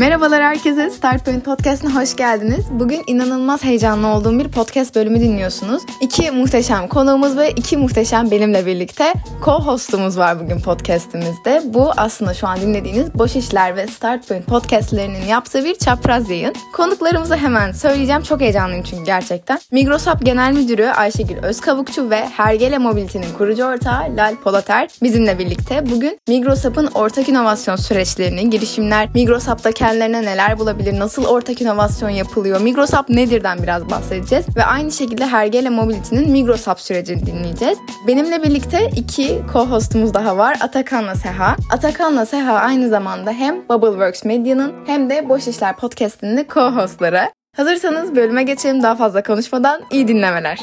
Merhabalar herkese, Start Point hoş geldiniz. Bugün inanılmaz heyecanlı olduğum bir podcast bölümü dinliyorsunuz. İki muhteşem konuğumuz ve iki muhteşem benimle birlikte co-hostumuz var bugün podcast'imizde. Bu aslında şu an dinlediğiniz Boş İşler ve Start podcast'lerinin yaptığı bir çapraz yayın. Konuklarımızı hemen söyleyeceğim. Çok heyecanlıyım çünkü gerçekten. Migrosap Genel Müdürü Ayşegül Özkavukçu ve Hergele Mobility'nin kurucu ortağı Lal Polater bizimle birlikte bugün Migrosap'ın ortak inovasyon süreçlerini, girişimler, Migrosap'ta kendilerine neler bulabilir, nasıl ortak inovasyon yapılıyor, Migrosap nedirden biraz bahsedeceğiz ve aynı şekilde Hergele Mobility'nin Migrosap sürecini dinleyeceğiz. Benimle birlikte iki co-hostumuz daha var. Atakan'la Seha. Atakan'la Seha aynı zamanda hem Bubbleworks Medya'nın hem de Boş İşler Podcast'inin co-hostları. Hazırsanız bölüme geçelim daha fazla konuşmadan iyi dinlemeler.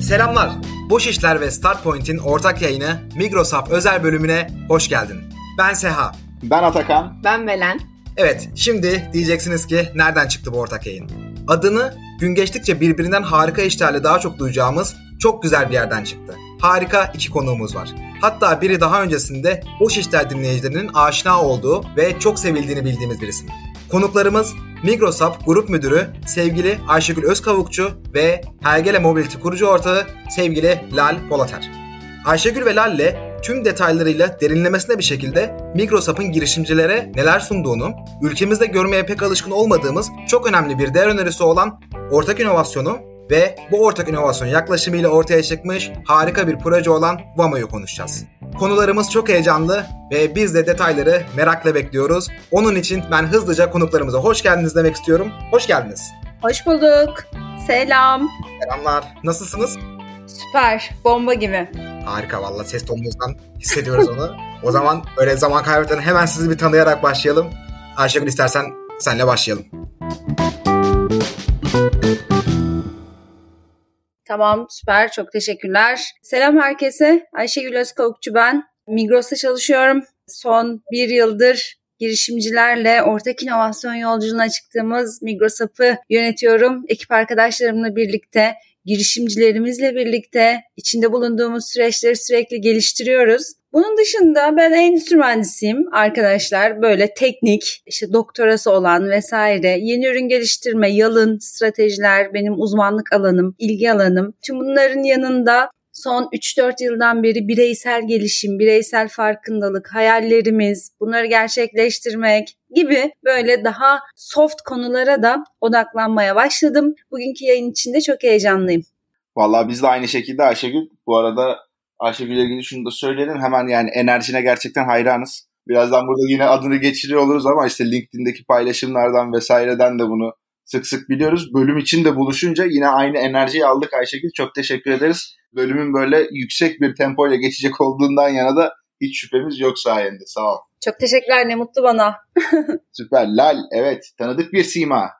Selamlar. Boş İşler ve Start Point'in ortak yayını Migrosap özel bölümüne hoş geldin. Ben Seha. Ben Atakan. Ben Belen. Evet, şimdi diyeceksiniz ki nereden çıktı bu ortak yayın? Adını gün geçtikçe birbirinden harika işlerle daha çok duyacağımız çok güzel bir yerden çıktı. Harika iki konuğumuz var. Hatta biri daha öncesinde Boş İşler dinleyicilerinin aşina olduğu ve çok sevildiğini bildiğimiz bir isim. Konuklarımız Migrosap Grup Müdürü sevgili Ayşegül Özkavukçu ve Hergele Mobility kurucu ortağı sevgili Lal Polater. Ayşegül ve Lal'le tüm detaylarıyla derinlemesine bir şekilde Migrosap'ın girişimcilere neler sunduğunu, ülkemizde görmeye pek alışkın olmadığımız çok önemli bir değer önerisi olan ortak inovasyonu ve bu ortak inovasyon yaklaşımıyla ortaya çıkmış harika bir proje olan Vamo'yu konuşacağız. Konularımız çok heyecanlı ve biz de detayları merakla bekliyoruz. Onun için ben hızlıca konuklarımıza hoş geldiniz demek istiyorum. Hoş geldiniz. Hoş bulduk. Selam. Selamlar. Nasılsınız? Süper. Bomba gibi. Harika valla ses tonunuzdan hissediyoruz onu. O zaman öyle zaman kaybetmeden hemen sizi bir tanıyarak başlayalım. Ayşegül istersen senle başlayalım. Tamam süper. Çok teşekkürler. Selam herkese. Ayşegül Özkavukçu ben. Migros'ta çalışıyorum. Son bir yıldır girişimcilerle ortak inovasyon yolculuğuna çıktığımız Migrosap'ı yönetiyorum. Ekip arkadaşlarımla birlikte girişimcilerimizle birlikte içinde bulunduğumuz süreçleri sürekli geliştiriyoruz. Bunun dışında ben endüstri mühendisiyim arkadaşlar. Böyle teknik, işte doktorası olan vesaire, yeni ürün geliştirme, yalın, stratejiler benim uzmanlık alanım, ilgi alanım. Tüm bunların yanında son 3-4 yıldan beri bireysel gelişim, bireysel farkındalık, hayallerimiz, bunları gerçekleştirmek gibi böyle daha soft konulara da odaklanmaya başladım. Bugünkü yayın içinde çok heyecanlıyım. Vallahi biz de aynı şekilde Ayşegül. Bu arada Ayşegül'le ilgili şunu da söyleyelim. Hemen yani enerjine gerçekten hayranız. Birazdan burada yine adını geçiriyor oluruz ama işte LinkedIn'deki paylaşımlardan vesaireden de bunu sık sık biliyoruz. Bölüm için de buluşunca yine aynı enerjiyi aldık Ayşegül. Çok teşekkür ederiz. Bölümün böyle yüksek bir tempoyla geçecek olduğundan yana da hiç şüphemiz yok sayende. Sağ ol. Çok teşekkürler ne mutlu bana. Süper. Lal evet tanıdık bir sima.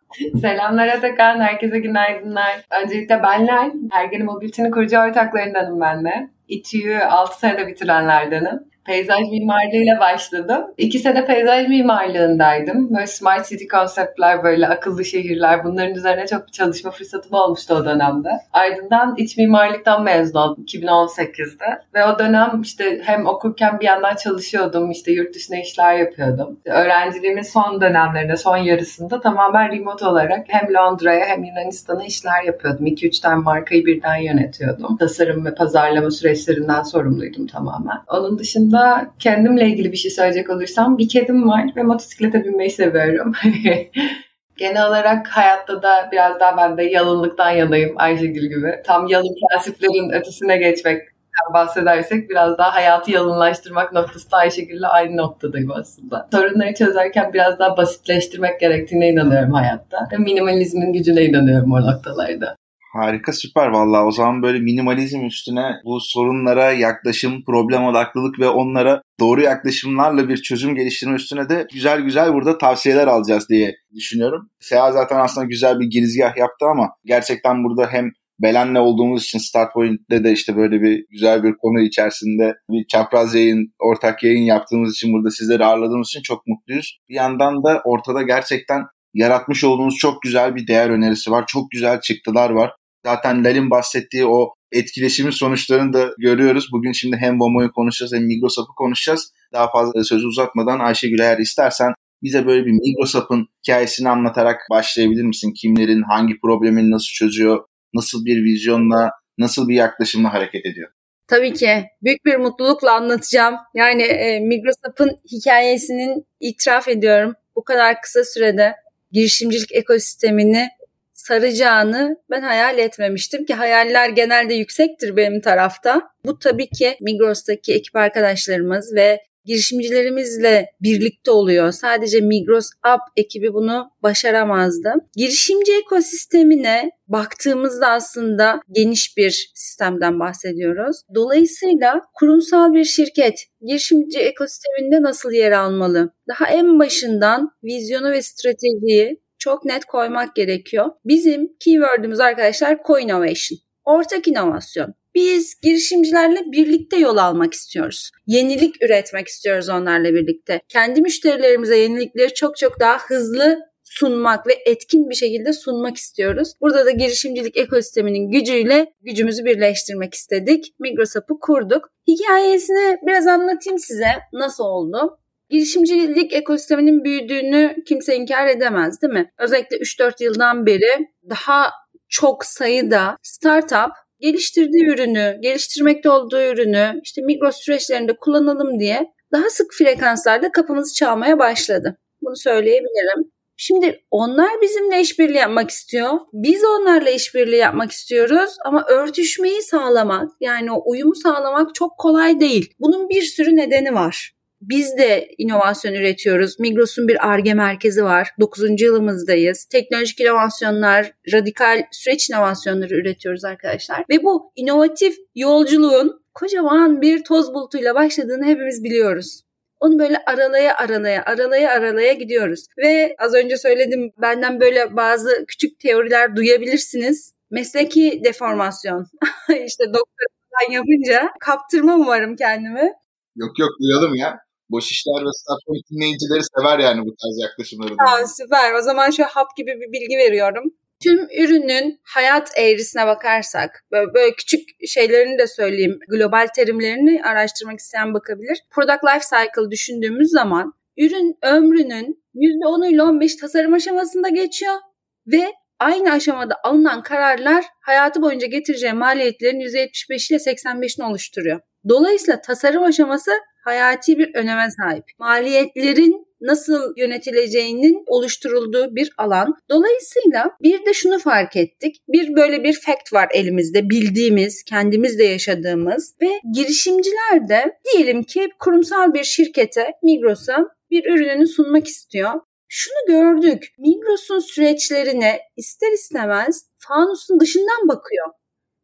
Selamlar Atakan, herkese günaydınlar. Öncelikle ben Lal, Ergeni Mobility'nin kurucu ortaklarındanım ben de. İTÜ'yü 6 senede bitirenlerdenim. Peyzaj mimarlığıyla başladım. İki sene peyzaj mimarlığındaydım. Böyle smart city konseptler, böyle akıllı şehirler bunların üzerine çok çalışma fırsatım olmuştu o dönemde. Ardından iç mimarlıktan mezun oldum 2018'de. Ve o dönem işte hem okurken bir yandan çalışıyordum, işte yurt dışına işler yapıyordum. Öğrenciliğimin son dönemlerinde, son yarısında tamamen remote olarak hem Londra'ya hem Yunanistan'a işler yapıyordum. 2-3 tane markayı birden yönetiyordum. Tasarım ve pazarlama süreçlerinden sorumluydum tamamen. Onun dışında kendimle ilgili bir şey söyleyecek olursam bir kedim var ve motosiklete binmeyi seviyorum. Genel olarak hayatta da biraz daha ben de yalınlıktan yanayım Ayşegül gibi. Tam yalın prensiplerin ötesine geçmek bahsedersek biraz daha hayatı yalınlaştırmak noktasında Ayşegül'le aynı noktadayım aslında. Sorunları çözerken biraz daha basitleştirmek gerektiğine inanıyorum hayatta. Ve minimalizmin gücüne inanıyorum o noktalarda. Harika süper vallahi o zaman böyle minimalizm üstüne bu sorunlara yaklaşım, problem odaklılık ve onlara doğru yaklaşımlarla bir çözüm geliştirme üstüne de güzel güzel burada tavsiyeler alacağız diye düşünüyorum. Seha zaten aslında güzel bir girizgah yaptı ama gerçekten burada hem Belen'le olduğumuz için Start Point'te de işte böyle bir güzel bir konu içerisinde bir çapraz yayın, ortak yayın yaptığımız için burada sizleri ağırladığımız için çok mutluyuz. Bir yandan da ortada gerçekten yaratmış olduğunuz çok güzel bir değer önerisi var. Çok güzel çıktılar var. Zaten Lal'in bahsettiği o etkileşimin sonuçlarını da görüyoruz. Bugün şimdi hem Momo'yu konuşacağız hem Migrosap'ı konuşacağız. Daha fazla sözü uzatmadan Ayşegül eğer istersen bize böyle bir Migrosap'ın hikayesini anlatarak başlayabilir misin? Kimlerin hangi problemini nasıl çözüyor? Nasıl bir vizyonla, nasıl bir yaklaşımla hareket ediyor? Tabii ki. Büyük bir mutlulukla anlatacağım. Yani e, Migrosap'ın hikayesinin itiraf ediyorum. Bu kadar kısa sürede girişimcilik ekosistemini saracağını ben hayal etmemiştim ki hayaller genelde yüksektir benim tarafta. Bu tabii ki Migros'taki ekip arkadaşlarımız ve girişimcilerimizle birlikte oluyor. Sadece Migros App ekibi bunu başaramazdı. Girişimci ekosistemine baktığımızda aslında geniş bir sistemden bahsediyoruz. Dolayısıyla kurumsal bir şirket girişimci ekosisteminde nasıl yer almalı? Daha en başından vizyonu ve stratejiyi çok net koymak gerekiyor. Bizim keyword'ümüz arkadaşlar co-innovation. Ortak inovasyon. Biz girişimcilerle birlikte yol almak istiyoruz. Yenilik üretmek istiyoruz onlarla birlikte. Kendi müşterilerimize yenilikleri çok çok daha hızlı sunmak ve etkin bir şekilde sunmak istiyoruz. Burada da girişimcilik ekosisteminin gücüyle gücümüzü birleştirmek istedik. Migrosap'ı kurduk. Hikayesini biraz anlatayım size. Nasıl oldu? Girişimcilik ekosisteminin büyüdüğünü kimse inkar edemez değil mi? Özellikle 3-4 yıldan beri daha çok sayıda startup geliştirdiği ürünü, geliştirmekte olduğu ürünü işte Migros süreçlerinde kullanalım diye daha sık frekanslarda kapımızı çalmaya başladı. Bunu söyleyebilirim. Şimdi onlar bizimle işbirliği yapmak istiyor. Biz onlarla işbirliği yapmak istiyoruz ama örtüşmeyi sağlamak yani o uyumu sağlamak çok kolay değil. Bunun bir sürü nedeni var. Biz de inovasyon üretiyoruz. Migros'un bir ARGE merkezi var. 9. yılımızdayız. Teknolojik inovasyonlar, radikal süreç inovasyonları üretiyoruz arkadaşlar. Ve bu inovatif yolculuğun kocaman bir toz bulutuyla başladığını hepimiz biliyoruz. Onu böyle aralaya aralaya aralaya aralaya gidiyoruz. Ve az önce söyledim benden böyle bazı küçük teoriler duyabilirsiniz. Mesleki deformasyon. işte doktor yapınca kaptırmam umarım kendimi. Yok yok duyalım ya. Boş işler ve Starpoint dinleyicileri sever yani bu tarz yaklaşımları. Tamam süper. O zaman şu hap gibi bir bilgi veriyorum. Tüm ürünün hayat eğrisine bakarsak, böyle, böyle küçük şeylerini de söyleyeyim, global terimlerini araştırmak isteyen bakabilir. Product Life Cycle düşündüğümüz zaman ürün ömrünün %10 ile 15 tasarım aşamasında geçiyor ve aynı aşamada alınan kararlar hayatı boyunca getireceği maliyetlerin %75 ile 85'ini oluşturuyor. Dolayısıyla tasarım aşaması hayati bir öneme sahip. Maliyetlerin nasıl yönetileceğinin oluşturulduğu bir alan. Dolayısıyla bir de şunu fark ettik. Bir böyle bir fact var elimizde bildiğimiz, kendimiz de yaşadığımız ve girişimciler de diyelim ki kurumsal bir şirkete, Migros'a bir ürününü sunmak istiyor. Şunu gördük. Migros'un süreçlerine ister istemez fanusun dışından bakıyor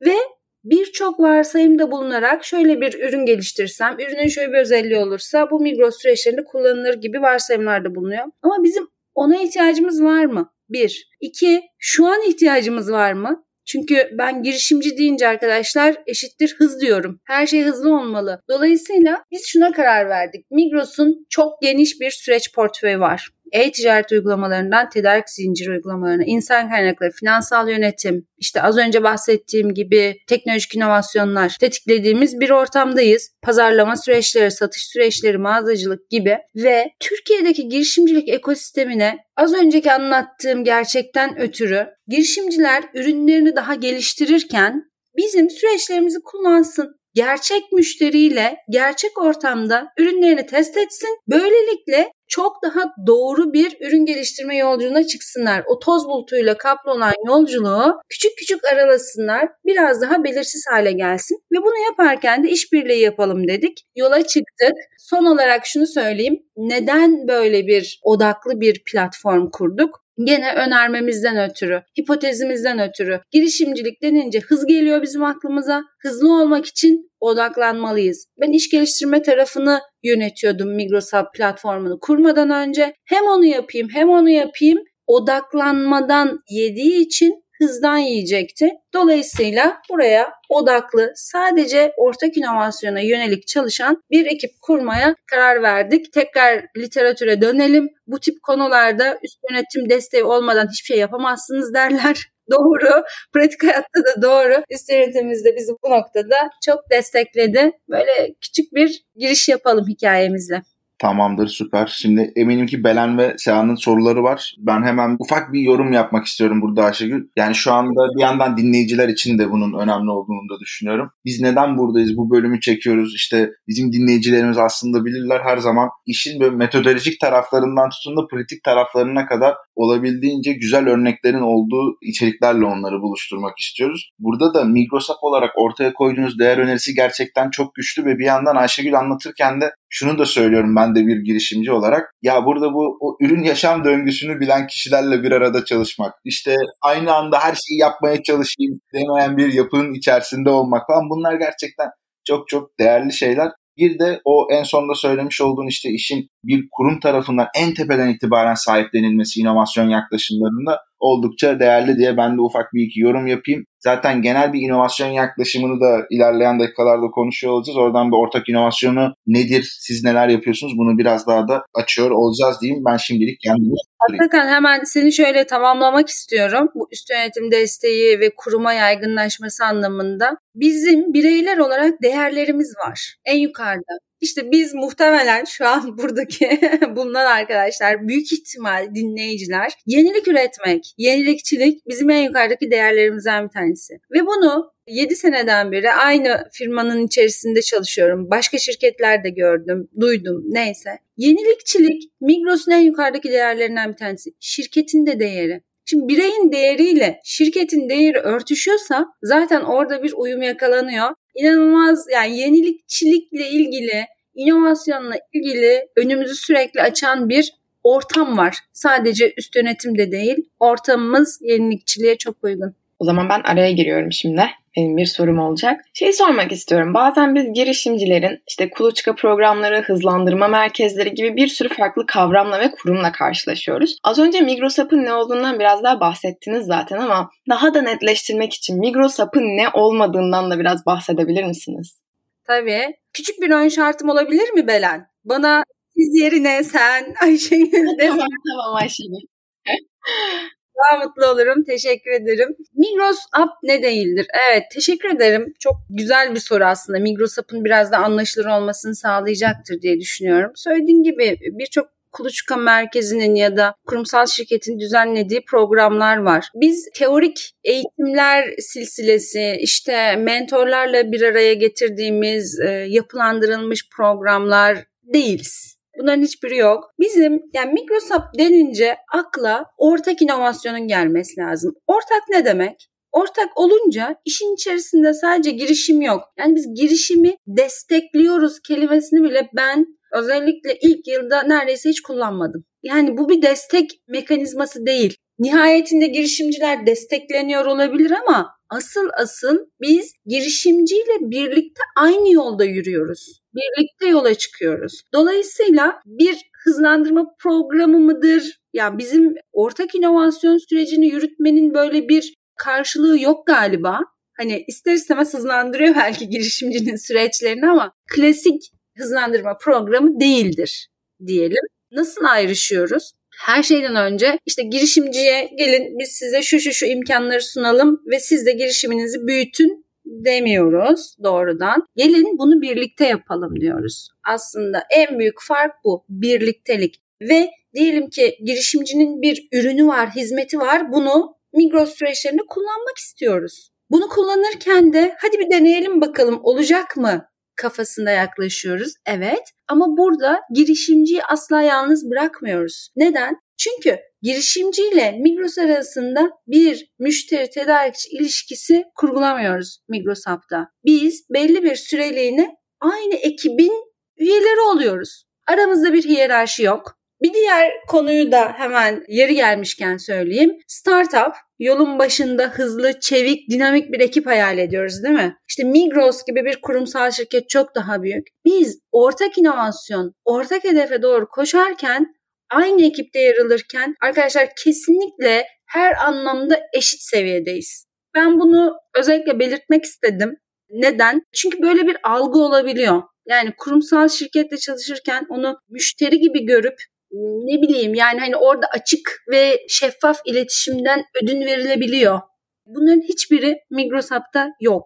ve birçok varsayımda bulunarak şöyle bir ürün geliştirsem, ürünün şöyle bir özelliği olursa bu Migros süreçlerinde kullanılır gibi varsayımlarda bulunuyor. Ama bizim ona ihtiyacımız var mı? Bir. İki, şu an ihtiyacımız var mı? Çünkü ben girişimci deyince arkadaşlar eşittir hız diyorum. Her şey hızlı olmalı. Dolayısıyla biz şuna karar verdik. Migros'un çok geniş bir süreç portföyü var e-ticaret uygulamalarından tedarik zinciri uygulamalarına, insan kaynakları, finansal yönetim, işte az önce bahsettiğim gibi teknolojik inovasyonlar tetiklediğimiz bir ortamdayız. Pazarlama süreçleri, satış süreçleri, mağazacılık gibi ve Türkiye'deki girişimcilik ekosistemine az önceki anlattığım gerçekten ötürü girişimciler ürünlerini daha geliştirirken bizim süreçlerimizi kullansın gerçek müşteriyle gerçek ortamda ürünlerini test etsin. Böylelikle çok daha doğru bir ürün geliştirme yolculuğuna çıksınlar. O toz bulutuyla kaplı olan yolculuğu küçük küçük aralasınlar. Biraz daha belirsiz hale gelsin. Ve bunu yaparken de işbirliği yapalım dedik. Yola çıktık. Son olarak şunu söyleyeyim. Neden böyle bir odaklı bir platform kurduk? Gene önermemizden ötürü, hipotezimizden ötürü girişimcilik denince hız geliyor bizim aklımıza. Hızlı olmak için odaklanmalıyız. Ben iş geliştirme tarafını yönetiyordum Migrosap platformunu kurmadan önce. Hem onu yapayım hem onu yapayım odaklanmadan yediği için hızdan yiyecekti. Dolayısıyla buraya odaklı sadece ortak inovasyona yönelik çalışan bir ekip kurmaya karar verdik. Tekrar literatüre dönelim. Bu tip konularda üst yönetim desteği olmadan hiçbir şey yapamazsınız derler. Doğru. Pratik hayatta da doğru. Üst yönetimimiz de bizi bu noktada çok destekledi. Böyle küçük bir giriş yapalım hikayemizle. Tamamdır süper. Şimdi eminim ki Belen ve Seha'nın soruları var. Ben hemen ufak bir yorum yapmak istiyorum burada Ayşegül. Yani şu anda bir yandan dinleyiciler için de bunun önemli olduğunu da düşünüyorum. Biz neden buradayız? Bu bölümü çekiyoruz. İşte bizim dinleyicilerimiz aslında bilirler her zaman işin böyle metodolojik taraflarından tutun da politik taraflarına kadar olabildiğince güzel örneklerin olduğu içeriklerle onları buluşturmak istiyoruz. Burada da Migrosap olarak ortaya koyduğunuz değer önerisi gerçekten çok güçlü ve bir yandan Ayşegül anlatırken de şunu da söylüyorum ben de bir girişimci olarak. Ya burada bu o ürün yaşam döngüsünü bilen kişilerle bir arada çalışmak. işte aynı anda her şeyi yapmaya çalışayım demeyen bir yapının içerisinde olmak falan bunlar gerçekten çok çok değerli şeyler. Bir de o en sonda söylemiş olduğun işte işin bir kurum tarafından en tepeden itibaren sahiplenilmesi inovasyon yaklaşımlarında oldukça değerli diye ben de ufak bir iki yorum yapayım. Zaten genel bir inovasyon yaklaşımını da ilerleyen dakikalarda konuşuyor olacağız. Oradan bir ortak inovasyonu nedir, siz neler yapıyorsunuz bunu biraz daha da açıyor olacağız diyeyim. Ben şimdilik kendimi Atakan hemen seni şöyle tamamlamak istiyorum. Bu üst yönetim desteği ve kuruma yaygınlaşması anlamında. Bizim bireyler olarak değerlerimiz var. En yukarıda. İşte biz muhtemelen şu an buradaki bulunan arkadaşlar büyük ihtimal dinleyiciler yenilik üretmek, yenilikçilik bizim en yukarıdaki değerlerimizden bir tanesi. Ve bunu 7 seneden beri aynı firmanın içerisinde çalışıyorum. Başka şirketlerde gördüm, duydum neyse. Yenilikçilik Migros'un en yukarıdaki değerlerinden bir tanesi. Şirketin de değeri. Şimdi bireyin değeriyle şirketin değeri örtüşüyorsa zaten orada bir uyum yakalanıyor. İnanılmaz yani yenilikçilikle ilgili, inovasyonla ilgili önümüzü sürekli açan bir ortam var. Sadece üst yönetimde değil, ortamımız yenilikçiliğe çok uygun. O zaman ben araya giriyorum şimdi. Benim bir sorum olacak. Şey sormak istiyorum. Bazen biz girişimcilerin işte kuluçka programları, hızlandırma merkezleri gibi bir sürü farklı kavramla ve kurumla karşılaşıyoruz. Az önce Migrosap'ın ne olduğundan biraz daha bahsettiniz zaten ama daha da netleştirmek için Migrosap'ın ne olmadığından da biraz bahsedebilir misiniz? Tabii. Küçük bir ön şartım olabilir mi Belen? Bana siz yerine sen Ayşegül de tamam tamam Ayşegül. Daha mutlu olurum. Teşekkür ederim. Migros App ne değildir? Evet teşekkür ederim. Çok güzel bir soru aslında. Migros App'ın biraz da anlaşılır olmasını sağlayacaktır diye düşünüyorum. Söylediğim gibi birçok kuluçka merkezinin ya da kurumsal şirketin düzenlediği programlar var. Biz teorik eğitimler silsilesi, işte mentorlarla bir araya getirdiğimiz e, yapılandırılmış programlar değiliz. Bunların hiçbiri yok. Bizim yani Microsoft denince akla ortak inovasyonun gelmesi lazım. Ortak ne demek? Ortak olunca işin içerisinde sadece girişim yok. Yani biz girişimi destekliyoruz kelimesini bile ben özellikle ilk yılda neredeyse hiç kullanmadım. Yani bu bir destek mekanizması değil. Nihayetinde girişimciler destekleniyor olabilir ama asıl asıl biz girişimciyle birlikte aynı yolda yürüyoruz. Birlikte yola çıkıyoruz. Dolayısıyla bir hızlandırma programı mıdır? Ya bizim ortak inovasyon sürecini yürütmenin böyle bir karşılığı yok galiba. Hani ister istemez hızlandırıyor belki girişimcinin süreçlerini ama klasik hızlandırma programı değildir diyelim. Nasıl ayrışıyoruz? Her şeyden önce işte girişimciye gelin biz size şu şu şu imkanları sunalım ve siz de girişiminizi büyütün demiyoruz doğrudan. Gelin bunu birlikte yapalım diyoruz. Aslında en büyük fark bu birliktelik ve diyelim ki girişimcinin bir ürünü var, hizmeti var. Bunu Migros süreçlerinde kullanmak istiyoruz. Bunu kullanırken de hadi bir deneyelim bakalım olacak mı kafasında yaklaşıyoruz. Evet ama burada girişimciyi asla yalnız bırakmıyoruz. Neden? Çünkü girişimciyle Migros arasında bir müşteri tedarikçi ilişkisi kurgulamıyoruz Migros Hub'da. Biz belli bir süreliğine aynı ekibin üyeleri oluyoruz. Aramızda bir hiyerarşi yok. Bir diğer konuyu da hemen yeri gelmişken söyleyeyim. Startup yolun başında hızlı, çevik, dinamik bir ekip hayal ediyoruz değil mi? İşte Migros gibi bir kurumsal şirket çok daha büyük. Biz ortak inovasyon, ortak hedefe doğru koşarken aynı ekipte yer alırken arkadaşlar kesinlikle her anlamda eşit seviyedeyiz. Ben bunu özellikle belirtmek istedim. Neden? Çünkü böyle bir algı olabiliyor. Yani kurumsal şirkette çalışırken onu müşteri gibi görüp ne bileyim yani hani orada açık ve şeffaf iletişimden ödün verilebiliyor. Bunların hiçbiri Migrosap'ta yok.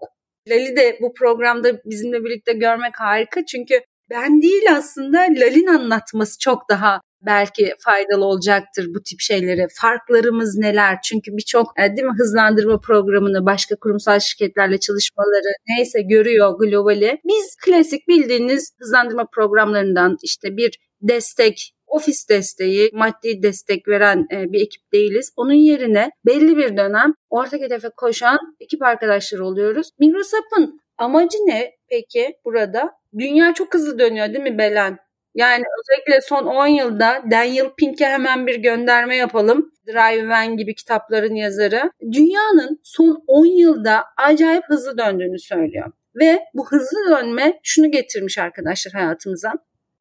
Lali de bu programda bizimle birlikte görmek harika çünkü ben değil aslında Lal'in anlatması çok daha belki faydalı olacaktır bu tip şeyleri. Farklarımız neler? Çünkü birçok e, değil mi hızlandırma programını, başka kurumsal şirketlerle çalışmaları neyse görüyor globali. Biz klasik bildiğiniz hızlandırma programlarından işte bir destek ofis desteği, maddi destek veren e, bir ekip değiliz. Onun yerine belli bir dönem ortak hedefe koşan ekip arkadaşları oluyoruz. Migrosap'ın amacı ne peki burada? Dünya çok hızlı dönüyor değil mi Belen? Yani özellikle son 10 yılda Daniel Pink'e hemen bir gönderme yapalım. Drive When gibi kitapların yazarı. Dünyanın son 10 yılda acayip hızlı döndüğünü söylüyor. Ve bu hızlı dönme şunu getirmiş arkadaşlar hayatımıza.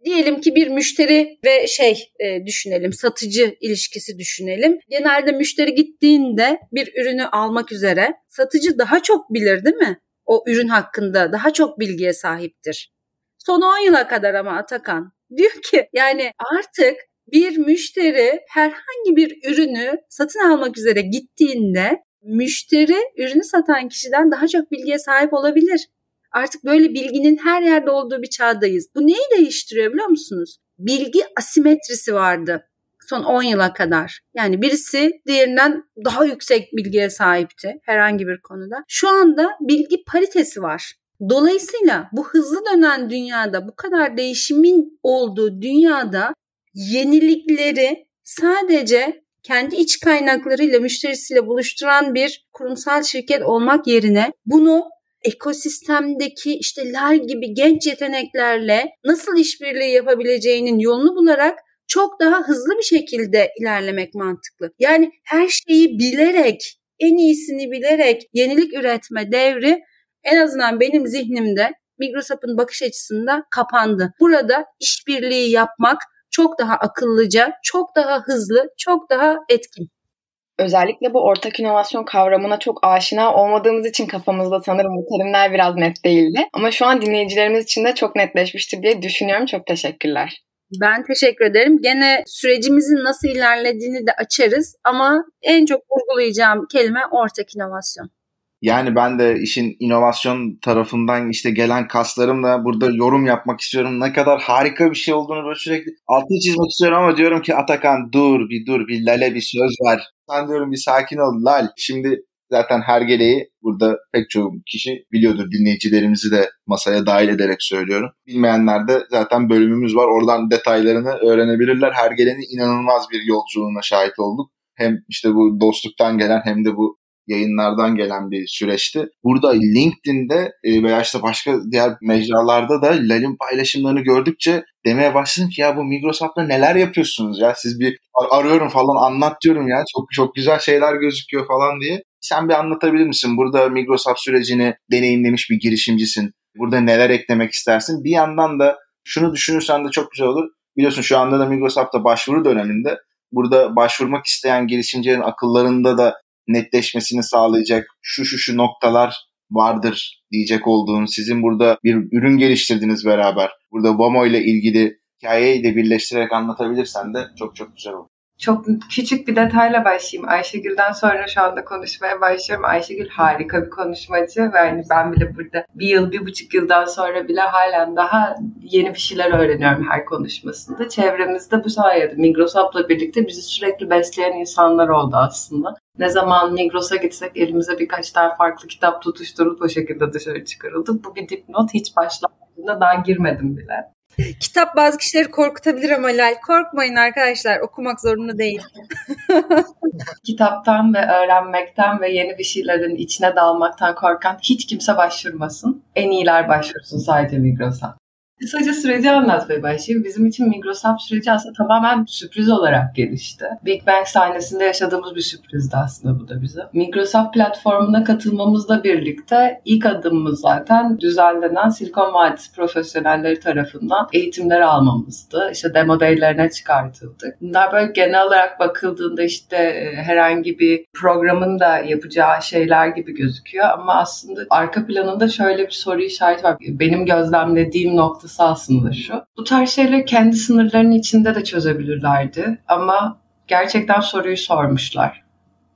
Diyelim ki bir müşteri ve şey e, düşünelim, satıcı ilişkisi düşünelim. Genelde müşteri gittiğinde bir ürünü almak üzere satıcı daha çok bilir değil mi? O ürün hakkında daha çok bilgiye sahiptir. Son 10 yıla kadar ama Atakan diyor ki yani artık bir müşteri herhangi bir ürünü satın almak üzere gittiğinde müşteri ürünü satan kişiden daha çok bilgiye sahip olabilir. Artık böyle bilginin her yerde olduğu bir çağdayız. Bu neyi değiştiriyor biliyor musunuz? Bilgi asimetrisi vardı son 10 yıla kadar. Yani birisi diğerinden daha yüksek bilgiye sahipti herhangi bir konuda. Şu anda bilgi paritesi var. Dolayısıyla bu hızlı dönen dünyada, bu kadar değişimin olduğu dünyada yenilikleri sadece kendi iç kaynaklarıyla müşterisiyle buluşturan bir kurumsal şirket olmak yerine bunu ekosistemdeki işte LAL gibi genç yeteneklerle nasıl işbirliği yapabileceğinin yolunu bularak çok daha hızlı bir şekilde ilerlemek mantıklı. Yani her şeyi bilerek, en iyisini bilerek yenilik üretme devri en azından benim zihnimde Migrosap'ın bakış açısında kapandı. Burada işbirliği yapmak çok daha akıllıca, çok daha hızlı, çok daha etkin. Özellikle bu ortak inovasyon kavramına çok aşina olmadığımız için kafamızda sanırım bu terimler biraz net değildi. Ama şu an dinleyicilerimiz için de çok netleşmiştir diye düşünüyorum. Çok teşekkürler. Ben teşekkür ederim. Gene sürecimizin nasıl ilerlediğini de açarız ama en çok vurgulayacağım kelime ortak inovasyon. Yani ben de işin inovasyon tarafından işte gelen kaslarımla burada yorum yapmak istiyorum. Ne kadar harika bir şey olduğunu böyle sürekli altını çizmek istiyorum ama diyorum ki Atakan dur bir dur bir Lale bir söz ver. Sen diyorum bir sakin ol Lal. Şimdi zaten her gereği burada pek çok kişi biliyordur dinleyicilerimizi de masaya dahil ederek söylüyorum. Bilmeyenler de zaten bölümümüz var. Oradan detaylarını öğrenebilirler. Her gelenin inanılmaz bir yolculuğuna şahit olduk. Hem işte bu dostluktan gelen hem de bu yayınlardan gelen bir süreçti. Burada LinkedIn'de e, veya işte başka diğer mecralarda da Lal'in paylaşımlarını gördükçe demeye başladım ki ya bu Migrosap'ta neler yapıyorsunuz ya siz bir ar- arıyorum falan anlat diyorum ya çok çok güzel şeyler gözüküyor falan diye. Sen bir anlatabilir misin? Burada Migrosap sürecini deneyimlemiş bir girişimcisin. Burada neler eklemek istersin? Bir yandan da şunu düşünürsen de çok güzel olur. Biliyorsun şu anda da Migrosap'ta başvuru döneminde. Burada başvurmak isteyen girişimcilerin akıllarında da netleşmesini sağlayacak şu şu şu noktalar vardır diyecek olduğun, sizin burada bir ürün geliştirdiniz beraber. Burada Vamo ile ilgili hikayeyi de birleştirerek anlatabilirsen de çok çok güzel olur. Çok küçük bir detayla başlayayım. Ayşegül'den sonra şu anda konuşmaya başlıyorum. Ayşegül harika bir konuşmacı ve yani ben bile burada bir yıl, bir buçuk yıldan sonra bile halen daha yeni bir şeyler öğreniyorum her konuşmasında. Çevremizde bu sayede Migrosap'la birlikte bizi sürekli besleyen insanlar oldu aslında. Ne zaman Migros'a gitsek elimize birkaç tane farklı kitap tutuşturup o şekilde dışarı çıkarıldık. Bu bir dipnot hiç başlangıcında daha girmedim bile. Kitap bazı kişileri korkutabilir ama Lal korkmayın arkadaşlar okumak zorunda değil. Kitaptan ve öğrenmekten ve yeni bir şeylerin içine dalmaktan korkan hiç kimse başvurmasın. En iyiler başvursun sadece Migros'a. Kısaca süreci anlatmaya başlayayım. Bizim için Microsoft süreci aslında tamamen sürpriz olarak gelişti. Big Bang sahnesinde yaşadığımız bir sürprizdi aslında bu da bize. Microsoft platformuna katılmamızla birlikte ilk adımımız zaten düzenlenen Silikon Vadisi profesyonelleri tarafından eğitimler almamızdı. İşte demo day'lerine çıkartıldık. Bunlar böyle genel olarak bakıldığında işte e, herhangi bir programın da yapacağı şeyler gibi gözüküyor ama aslında arka planında şöyle bir soru işareti var. Benim gözlemlediğim noktası aslında şu. Bu tarz şeyleri kendi sınırlarının içinde de çözebilirlerdi ama gerçekten soruyu sormuşlar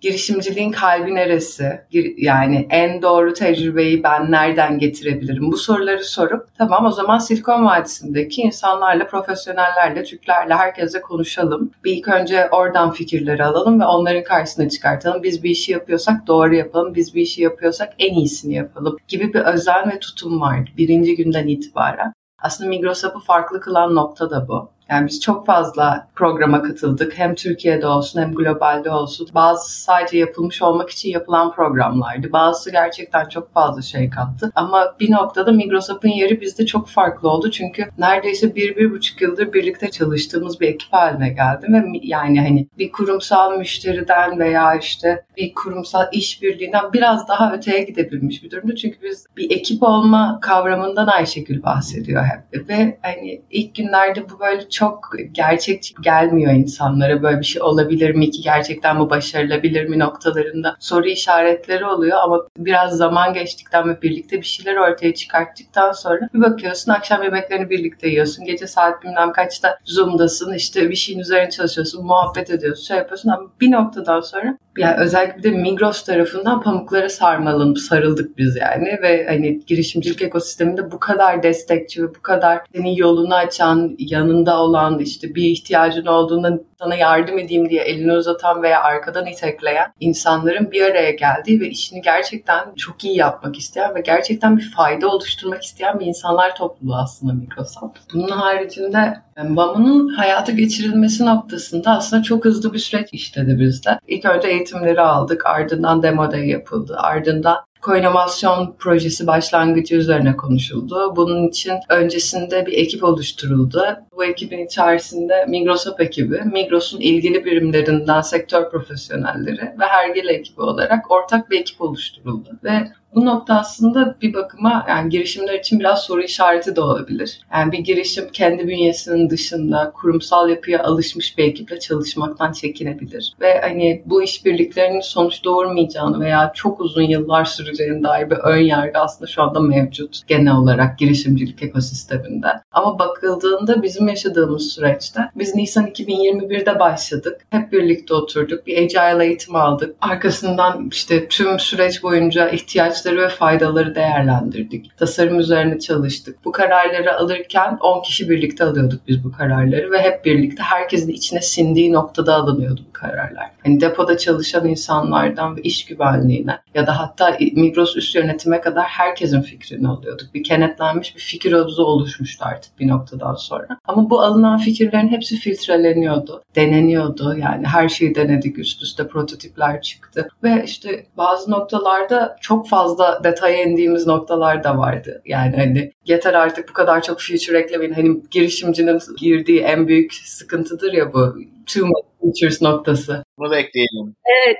girişimciliğin kalbi neresi? Yani en doğru tecrübeyi ben nereden getirebilirim? Bu soruları sorup tamam o zaman Silikon Vadisi'ndeki insanlarla, profesyonellerle, Türklerle, herkese konuşalım. Bir ilk önce oradan fikirleri alalım ve onların karşısına çıkartalım. Biz bir işi yapıyorsak doğru yapalım. Biz bir işi yapıyorsak en iyisini yapalım gibi bir özen ve tutum vardı birinci günden itibaren. Aslında Migros'u farklı kılan nokta da bu. Yani biz çok fazla programa katıldık. Hem Türkiye'de olsun hem globalde olsun. Bazı sadece yapılmış olmak için yapılan programlardı. Bazısı gerçekten çok fazla şey kattı. Ama bir noktada Microsoft'un yeri bizde çok farklı oldu. Çünkü neredeyse bir, bir buçuk yıldır birlikte çalıştığımız bir ekip haline geldi. Ve yani hani bir kurumsal müşteriden veya işte bir kurumsal işbirliğinden biraz daha öteye gidebilmiş bir durumda. Çünkü biz bir ekip olma kavramından Ayşegül bahsediyor hep. Ve hani ilk günlerde bu böyle çok çok gerçekçi gelmiyor insanlara. Böyle bir şey olabilir mi ki gerçekten bu başarılabilir mi noktalarında soru işaretleri oluyor ama biraz zaman geçtikten ve birlikte bir şeyler ortaya çıkarttıktan sonra bir bakıyorsun akşam yemeklerini birlikte yiyorsun. Gece saat bilmem kaçta Zoom'dasın işte bir şeyin üzerine çalışıyorsun, muhabbet ediyorsun, şey yapıyorsun ama bir noktadan sonra yani özellikle de Migros tarafından pamuklara sarmalanıp sarıldık biz yani ve hani girişimcilik ekosisteminde bu kadar destekçi ve bu kadar senin yolunu açan, yanında olan işte bir ihtiyacın olduğunda sana yardım edeyim diye elini uzatan veya arkadan itekleyen insanların bir araya geldiği ve işini gerçekten çok iyi yapmak isteyen ve gerçekten bir fayda oluşturmak isteyen bir insanlar topluluğu aslında Microsoft. Bunun haricinde BAM'ın hayata geçirilmesi noktasında aslında çok hızlı bir süreç işledi bizde. İlk önce eğitimleri aldık, ardından demo day yapıldı, ardından koinomasyon projesi başlangıcı üzerine konuşuldu. Bunun için öncesinde bir ekip oluşturuldu. Bu ekibin içerisinde Migrosop ekibi, Migros'un ilgili birimlerinden sektör profesyonelleri ve Hergele ekibi olarak ortak bir ekip oluşturuldu. Ve bu nokta aslında bir bakıma yani girişimler için biraz soru işareti de olabilir. Yani bir girişim kendi bünyesinin dışında kurumsal yapıya alışmış bir ekiple çalışmaktan çekinebilir. Ve hani bu işbirliklerinin sonuç doğurmayacağını veya çok uzun yıllar süreceğine dair bir ön yargı aslında şu anda mevcut genel olarak girişimcilik ekosisteminde. Ama bakıldığında bizim yaşadığımız süreçte biz Nisan 2021'de başladık. Hep birlikte oturduk. Bir agile eğitim aldık. Arkasından işte tüm süreç boyunca ihtiyaç ihtiyaçları ve faydaları değerlendirdik. Tasarım üzerine çalıştık. Bu kararları alırken 10 kişi birlikte alıyorduk biz bu kararları ve hep birlikte herkesin içine sindiği noktada alınıyordu bu kararlar. Hani depoda çalışan insanlardan ve iş güvenliğine ya da hatta Migros üst yönetime kadar herkesin fikrini alıyorduk. Bir kenetlenmiş bir fikir havuzu oluşmuştu artık bir noktadan sonra. Ama bu alınan fikirlerin hepsi filtreleniyordu, deneniyordu. Yani her şeyi denedik, üst üste prototipler çıktı. Ve işte bazı noktalarda çok fazla fazla detaya indiğimiz noktalar da vardı. Yani hani yeter artık bu kadar çok feature eklemeyin. Hani girişimcinin girdiği en büyük sıkıntıdır ya bu. Too much features noktası. Bunu da ekleyelim. Evet.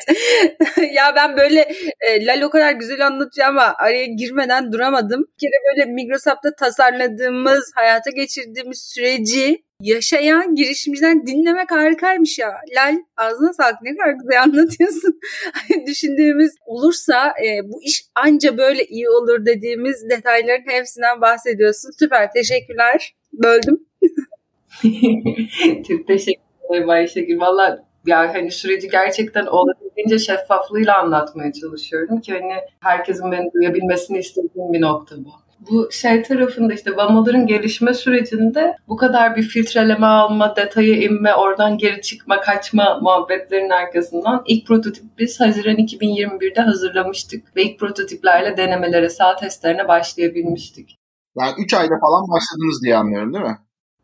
ya ben böyle e, Lal o kadar güzel anlatıyor ama araya girmeden duramadım. Bir kere böyle Microsoft'ta tasarladığımız, hayata geçirdiğimiz süreci yaşayan girişimciden dinlemek harikaymış ya. Lal ağzına sağlık ne kadar güzel anlatıyorsun. Düşündüğümüz olursa e, bu iş anca böyle iyi olur dediğimiz detayların hepsinden bahsediyorsun. Süper teşekkürler. Böldüm. Çok teşekkür ederim Ayşegül. Valla yani hani süreci gerçekten olabildiğince şeffaflığıyla anlatmaya çalışıyorum ki hani herkesin beni duyabilmesini istediğim bir nokta bu bu şey tarafında işte vamaların gelişme sürecinde bu kadar bir filtreleme alma, detaya inme, oradan geri çıkma, kaçma muhabbetlerin arkasından ilk prototip biz Haziran 2021'de hazırlamıştık ve ilk prototiplerle denemelere, sağ testlerine başlayabilmiştik. Yani 3 ayda falan başladınız diye anlıyorum değil mi?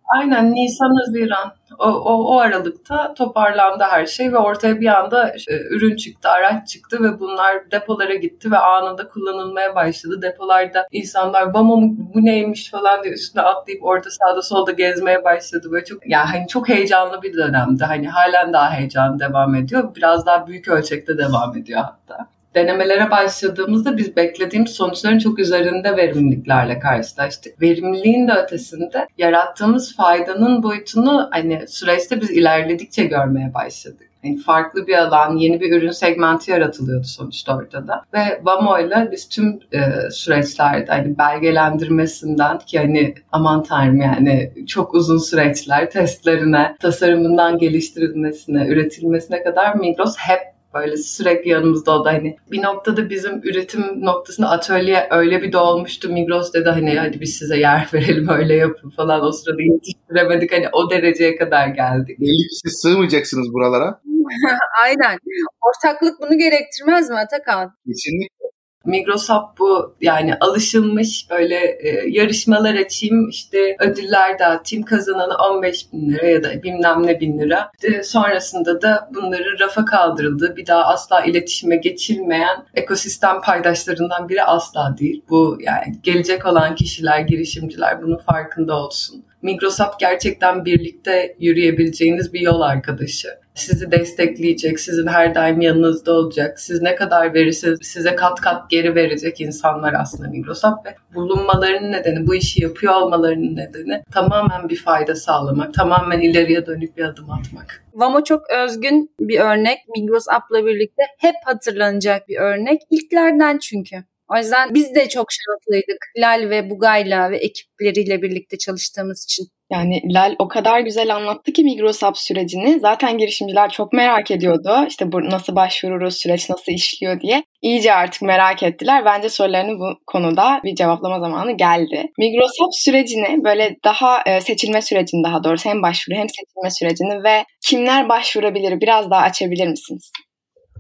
Aynen Nisan, Haziran O, o, o aralıkta toparlandı her şey ve ortaya bir anda e, ürün çıktı, araç çıktı ve bunlar depolara gitti ve anında kullanılmaya başladı. Depolarda insanlar bama bu neymiş falan diye üstüne atlayıp orada sağda solda gezmeye başladı. Böyle çok yani hani çok heyecanlı bir dönemdi. Hani halen daha heyecan devam ediyor. Biraz daha büyük ölçekte devam ediyor hatta denemelere başladığımızda biz beklediğimiz sonuçların çok üzerinde verimliliklerle karşılaştık. Verimliliğin de ötesinde yarattığımız faydanın boyutunu hani süreçte biz ilerledikçe görmeye başladık. Yani farklı bir alan, yeni bir ürün segmenti yaratılıyordu sonuçta ortada. Ve Vamo ile biz tüm e, süreçlerde hani belgelendirmesinden ki hani aman tanrım yani çok uzun süreçler testlerine, tasarımından geliştirilmesine, üretilmesine kadar Migros hep böyle sürekli yanımızda o da hani bir noktada bizim üretim noktasında atölye öyle bir dolmuştu Migros dedi hani hadi biz size yer verelim öyle yapın falan o sırada yetiştiremedik hani o dereceye kadar geldik. Belli ki siz sığmayacaksınız buralara. Aynen. Ortaklık bunu gerektirmez mi Atakan? Kesinlikle. Migros bu yani alışılmış böyle e, yarışmalar açayım işte ödüller dağıtayım kazananı 15 bin lira ya da bilmem ne bin lira. İşte sonrasında da bunları rafa kaldırıldı. Bir daha asla iletişime geçilmeyen ekosistem paydaşlarından biri asla değil. Bu yani gelecek olan kişiler, girişimciler bunun farkında olsun. Migros gerçekten birlikte yürüyebileceğiniz bir yol arkadaşı sizi destekleyecek, sizin her daim yanınızda olacak. Siz ne kadar verirseniz size kat kat geri verecek insanlar aslında Microsoft ve bulunmalarının nedeni, bu işi yapıyor olmalarının nedeni tamamen bir fayda sağlamak, tamamen ileriye dönük bir adım atmak. Vamo çok özgün bir örnek. Migros App'la birlikte hep hatırlanacak bir örnek. İlklerden çünkü. O yüzden biz de çok şanslıydık. Lal ve Bugay'la ve ekipleriyle birlikte çalıştığımız için. Yani Lal o kadar güzel anlattı ki Migrosap sürecini. Zaten girişimciler çok merak ediyordu. İşte bu nasıl başvururuz, süreç nasıl işliyor diye. İyice artık merak ettiler. Bence sorularını bu konuda bir cevaplama zamanı geldi. Migrosap sürecini böyle daha e, seçilme sürecini daha doğrusu hem başvuru hem seçilme sürecini ve kimler başvurabilir biraz daha açabilir misiniz?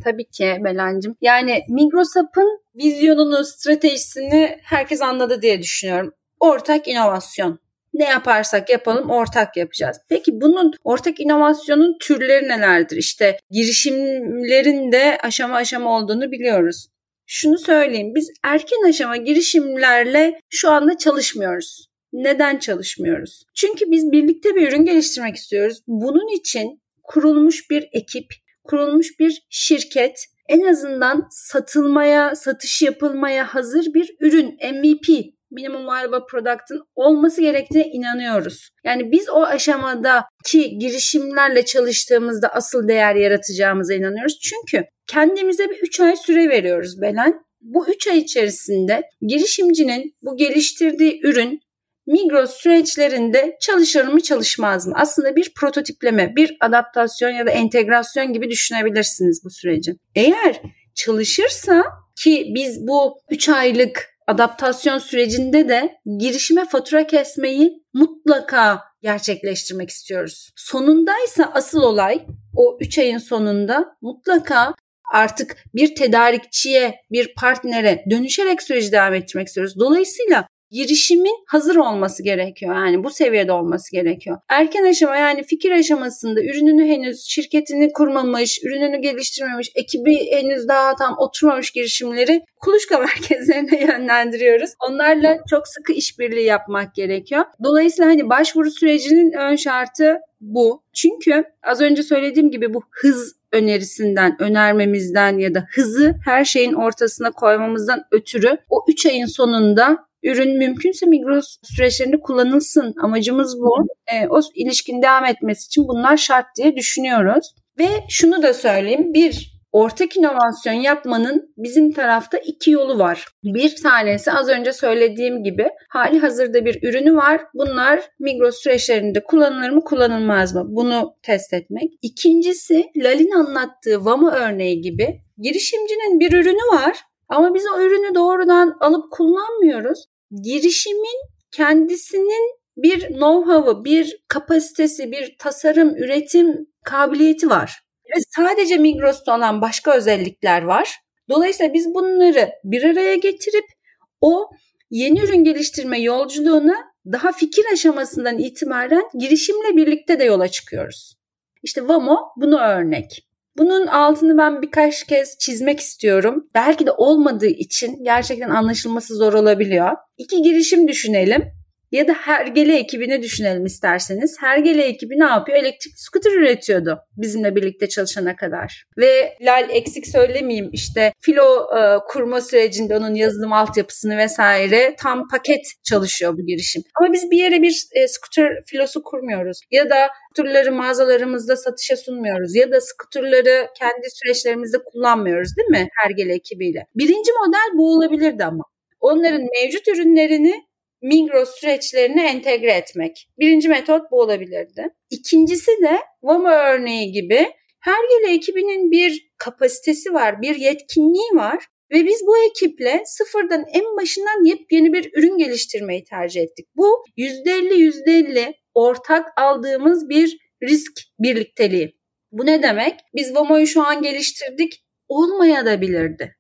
Tabii ki Belancım. Yani Migrosap'ın vizyonunu, stratejisini herkes anladı diye düşünüyorum. Ortak inovasyon ne yaparsak yapalım ortak yapacağız. Peki bunun ortak inovasyonun türleri nelerdir? İşte girişimlerin de aşama aşama olduğunu biliyoruz. Şunu söyleyeyim biz erken aşama girişimlerle şu anda çalışmıyoruz. Neden çalışmıyoruz? Çünkü biz birlikte bir ürün geliştirmek istiyoruz. Bunun için kurulmuş bir ekip, kurulmuş bir şirket, en azından satılmaya, satış yapılmaya hazır bir ürün, MVP minimum viable product'ın olması gerektiğine inanıyoruz. Yani biz o aşamadaki girişimlerle çalıştığımızda asıl değer yaratacağımıza inanıyoruz. Çünkü kendimize bir 3 ay süre veriyoruz Belen. Bu 3 ay içerisinde girişimcinin bu geliştirdiği ürün Migros süreçlerinde çalışır mı çalışmaz mı? Aslında bir prototipleme, bir adaptasyon ya da entegrasyon gibi düşünebilirsiniz bu süreci. Eğer çalışırsa ki biz bu 3 aylık adaptasyon sürecinde de girişime fatura kesmeyi mutlaka gerçekleştirmek istiyoruz. Sonundaysa asıl olay o 3 ayın sonunda mutlaka artık bir tedarikçiye, bir partnere dönüşerek süreci devam ettirmek istiyoruz. Dolayısıyla girişimin hazır olması gerekiyor. Yani bu seviyede olması gerekiyor. Erken aşama yani fikir aşamasında ürününü henüz şirketini kurmamış, ürününü geliştirmemiş, ekibi henüz daha tam oturmamış girişimleri kuluçka merkezlerine yönlendiriyoruz. Onlarla çok sıkı işbirliği yapmak gerekiyor. Dolayısıyla hani başvuru sürecinin ön şartı bu. Çünkü az önce söylediğim gibi bu hız önerisinden, önermemizden ya da hızı her şeyin ortasına koymamızdan ötürü o 3 ayın sonunda ürün mümkünse Migros süreçlerinde kullanılsın. Amacımız bu. E, o ilişkin devam etmesi için bunlar şart diye düşünüyoruz. Ve şunu da söyleyeyim. Bir, ortak inovasyon yapmanın bizim tarafta iki yolu var. Bir tanesi az önce söylediğim gibi hali hazırda bir ürünü var. Bunlar Migros süreçlerinde kullanılır mı kullanılmaz mı? Bunu test etmek. İkincisi Lalin anlattığı Vama örneği gibi girişimcinin bir ürünü var ama biz o ürünü doğrudan alıp kullanmıyoruz. Girişimin kendisinin bir know-how'ı, bir kapasitesi, bir tasarım, üretim kabiliyeti var. Ve sadece Migros'ta olan başka özellikler var. Dolayısıyla biz bunları bir araya getirip o yeni ürün geliştirme yolculuğuna daha fikir aşamasından itibaren girişimle birlikte de yola çıkıyoruz. İşte VAMO bunu örnek. Bunun altını ben birkaç kez çizmek istiyorum. Belki de olmadığı için gerçekten anlaşılması zor olabiliyor. İki girişim düşünelim. Ya da Hergele ekibini düşünelim isterseniz. Hergele ekibi ne yapıyor? Elektrik scooter üretiyordu bizimle birlikte çalışana kadar. Ve Lal eksik söylemeyeyim işte filo e, kurma sürecinde onun yazılım altyapısını vesaire tam paket çalışıyor bu girişim. Ama biz bir yere bir e, scooter filosu kurmuyoruz. Ya da skuterları mağazalarımızda satışa sunmuyoruz. Ya da skuterları kendi süreçlerimizde kullanmıyoruz değil mi Hergele ekibiyle? Birinci model bu olabilirdi ama. Onların mevcut ürünlerini Migros süreçlerine entegre etmek. Birinci metot bu olabilirdi. İkincisi de Vamo örneği gibi Hergele ekibinin bir kapasitesi var, bir yetkinliği var ve biz bu ekiple sıfırdan en başından yepyeni bir ürün geliştirmeyi tercih ettik. Bu %50 %50 ortak aldığımız bir risk birlikteliği. Bu ne demek? Biz Vamo'yu şu an geliştirdik, olmaya da bilirdi.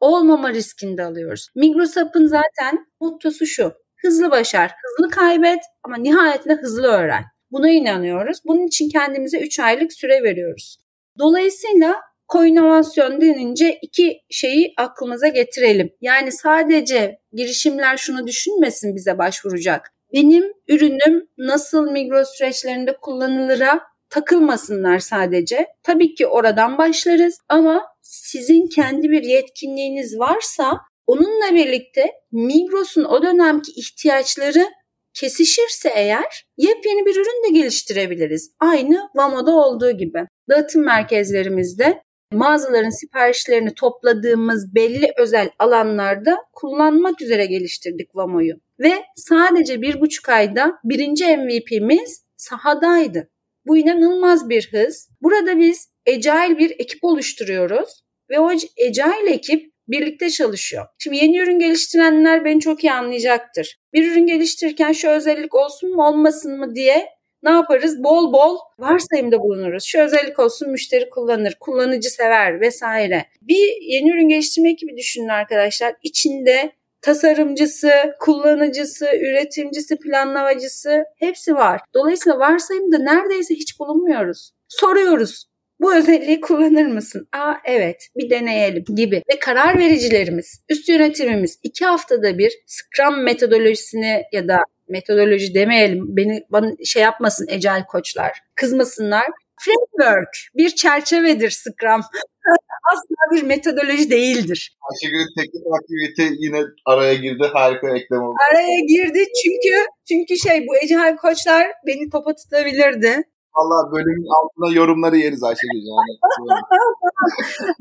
Olmama riskini de alıyoruz. Migros Up'ın zaten mottosu şu. Hızlı başar, hızlı kaybet ama nihayetinde hızlı öğren. Buna inanıyoruz. Bunun için kendimize 3 aylık süre veriyoruz. Dolayısıyla koinovasyon denince iki şeyi aklımıza getirelim. Yani sadece girişimler şunu düşünmesin bize başvuracak. Benim ürünüm nasıl Migros süreçlerinde kullanılıra takılmasınlar sadece. Tabii ki oradan başlarız ama sizin kendi bir yetkinliğiniz varsa Onunla birlikte Migros'un o dönemki ihtiyaçları kesişirse eğer yepyeni bir ürün de geliştirebiliriz. Aynı Vamo'da olduğu gibi. Dağıtım merkezlerimizde mağazaların siparişlerini topladığımız belli özel alanlarda kullanmak üzere geliştirdik Vamo'yu. Ve sadece bir buçuk ayda birinci MVP'miz sahadaydı. Bu inanılmaz bir hız. Burada biz Agile bir ekip oluşturuyoruz ve o Agile ekip birlikte çalışıyor. Şimdi yeni ürün geliştirenler beni çok iyi anlayacaktır. Bir ürün geliştirirken şu özellik olsun mu olmasın mı diye ne yaparız? Bol bol varsayımda bulunuruz. Şu özellik olsun müşteri kullanır, kullanıcı sever vesaire. Bir yeni ürün geliştirme ekibi düşünün arkadaşlar. İçinde tasarımcısı, kullanıcısı, üretimcisi, planlamacısı hepsi var. Dolayısıyla varsayımda neredeyse hiç bulunmuyoruz. Soruyoruz bu özelliği kullanır mısın? Aa evet bir deneyelim gibi. Ve karar vericilerimiz, üst yönetimimiz iki haftada bir Scrum metodolojisini ya da metodoloji demeyelim beni bana şey yapmasın ecel koçlar kızmasınlar. Framework bir çerçevedir Scrum. Asla bir metodoloji değildir. Ayşegül'ün teknik aktivite yine araya girdi. Harika eklem oldu. Araya girdi çünkü çünkü şey bu ecel koçlar beni topa tutabilirdi. Valla bölümün altına yorumları yeriz Ayşegül. Yani.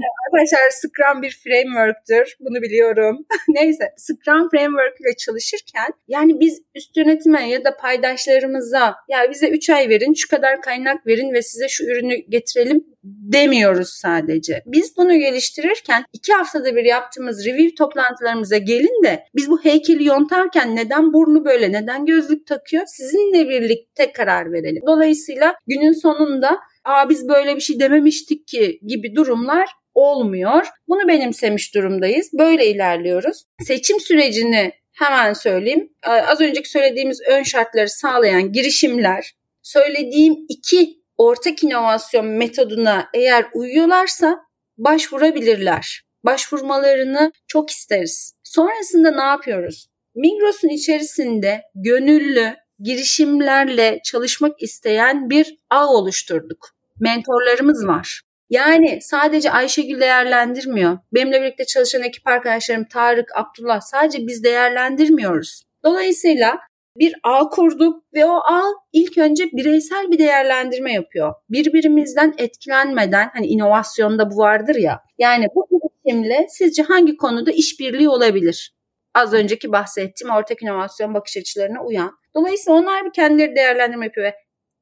Arkadaşlar Scrum bir framework'tür. Bunu biliyorum. Neyse Scrum framework ile çalışırken yani biz üst yönetime ya da paydaşlarımıza ya bize 3 ay verin, şu kadar kaynak verin ve size şu ürünü getirelim demiyoruz sadece. Biz bunu geliştirirken iki haftada bir yaptığımız review toplantılarımıza gelin de biz bu heykeli yontarken neden burnu böyle, neden gözlük takıyor sizinle birlikte karar verelim. Dolayısıyla günün sonunda aa biz böyle bir şey dememiştik ki gibi durumlar olmuyor. Bunu benimsemiş durumdayız. Böyle ilerliyoruz. Seçim sürecini hemen söyleyeyim. Az önceki söylediğimiz ön şartları sağlayan girişimler, söylediğim iki ortak inovasyon metoduna eğer uyuyorlarsa başvurabilirler. Başvurmalarını çok isteriz. Sonrasında ne yapıyoruz? Migros'un içerisinde gönüllü girişimlerle çalışmak isteyen bir ağ oluşturduk. Mentorlarımız var. Yani sadece Ayşegül değerlendirmiyor. Benimle birlikte çalışan ekip arkadaşlarım Tarık, Abdullah sadece biz değerlendirmiyoruz. Dolayısıyla bir ağ kurduk ve o ağ ilk önce bireysel bir değerlendirme yapıyor. Birbirimizden etkilenmeden hani inovasyonda bu vardır ya. Yani bu girişimle sizce hangi konuda işbirliği olabilir? Az önceki bahsettiğim ortak inovasyon bakış açılarına uyan. Dolayısıyla onlar bir kendileri değerlendirme yapıyor ve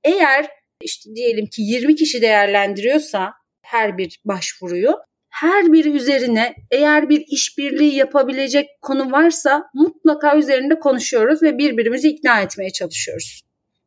eğer işte diyelim ki 20 kişi değerlendiriyorsa her bir başvuruyu her biri üzerine eğer bir işbirliği yapabilecek konu varsa mutlaka üzerinde konuşuyoruz ve birbirimizi ikna etmeye çalışıyoruz.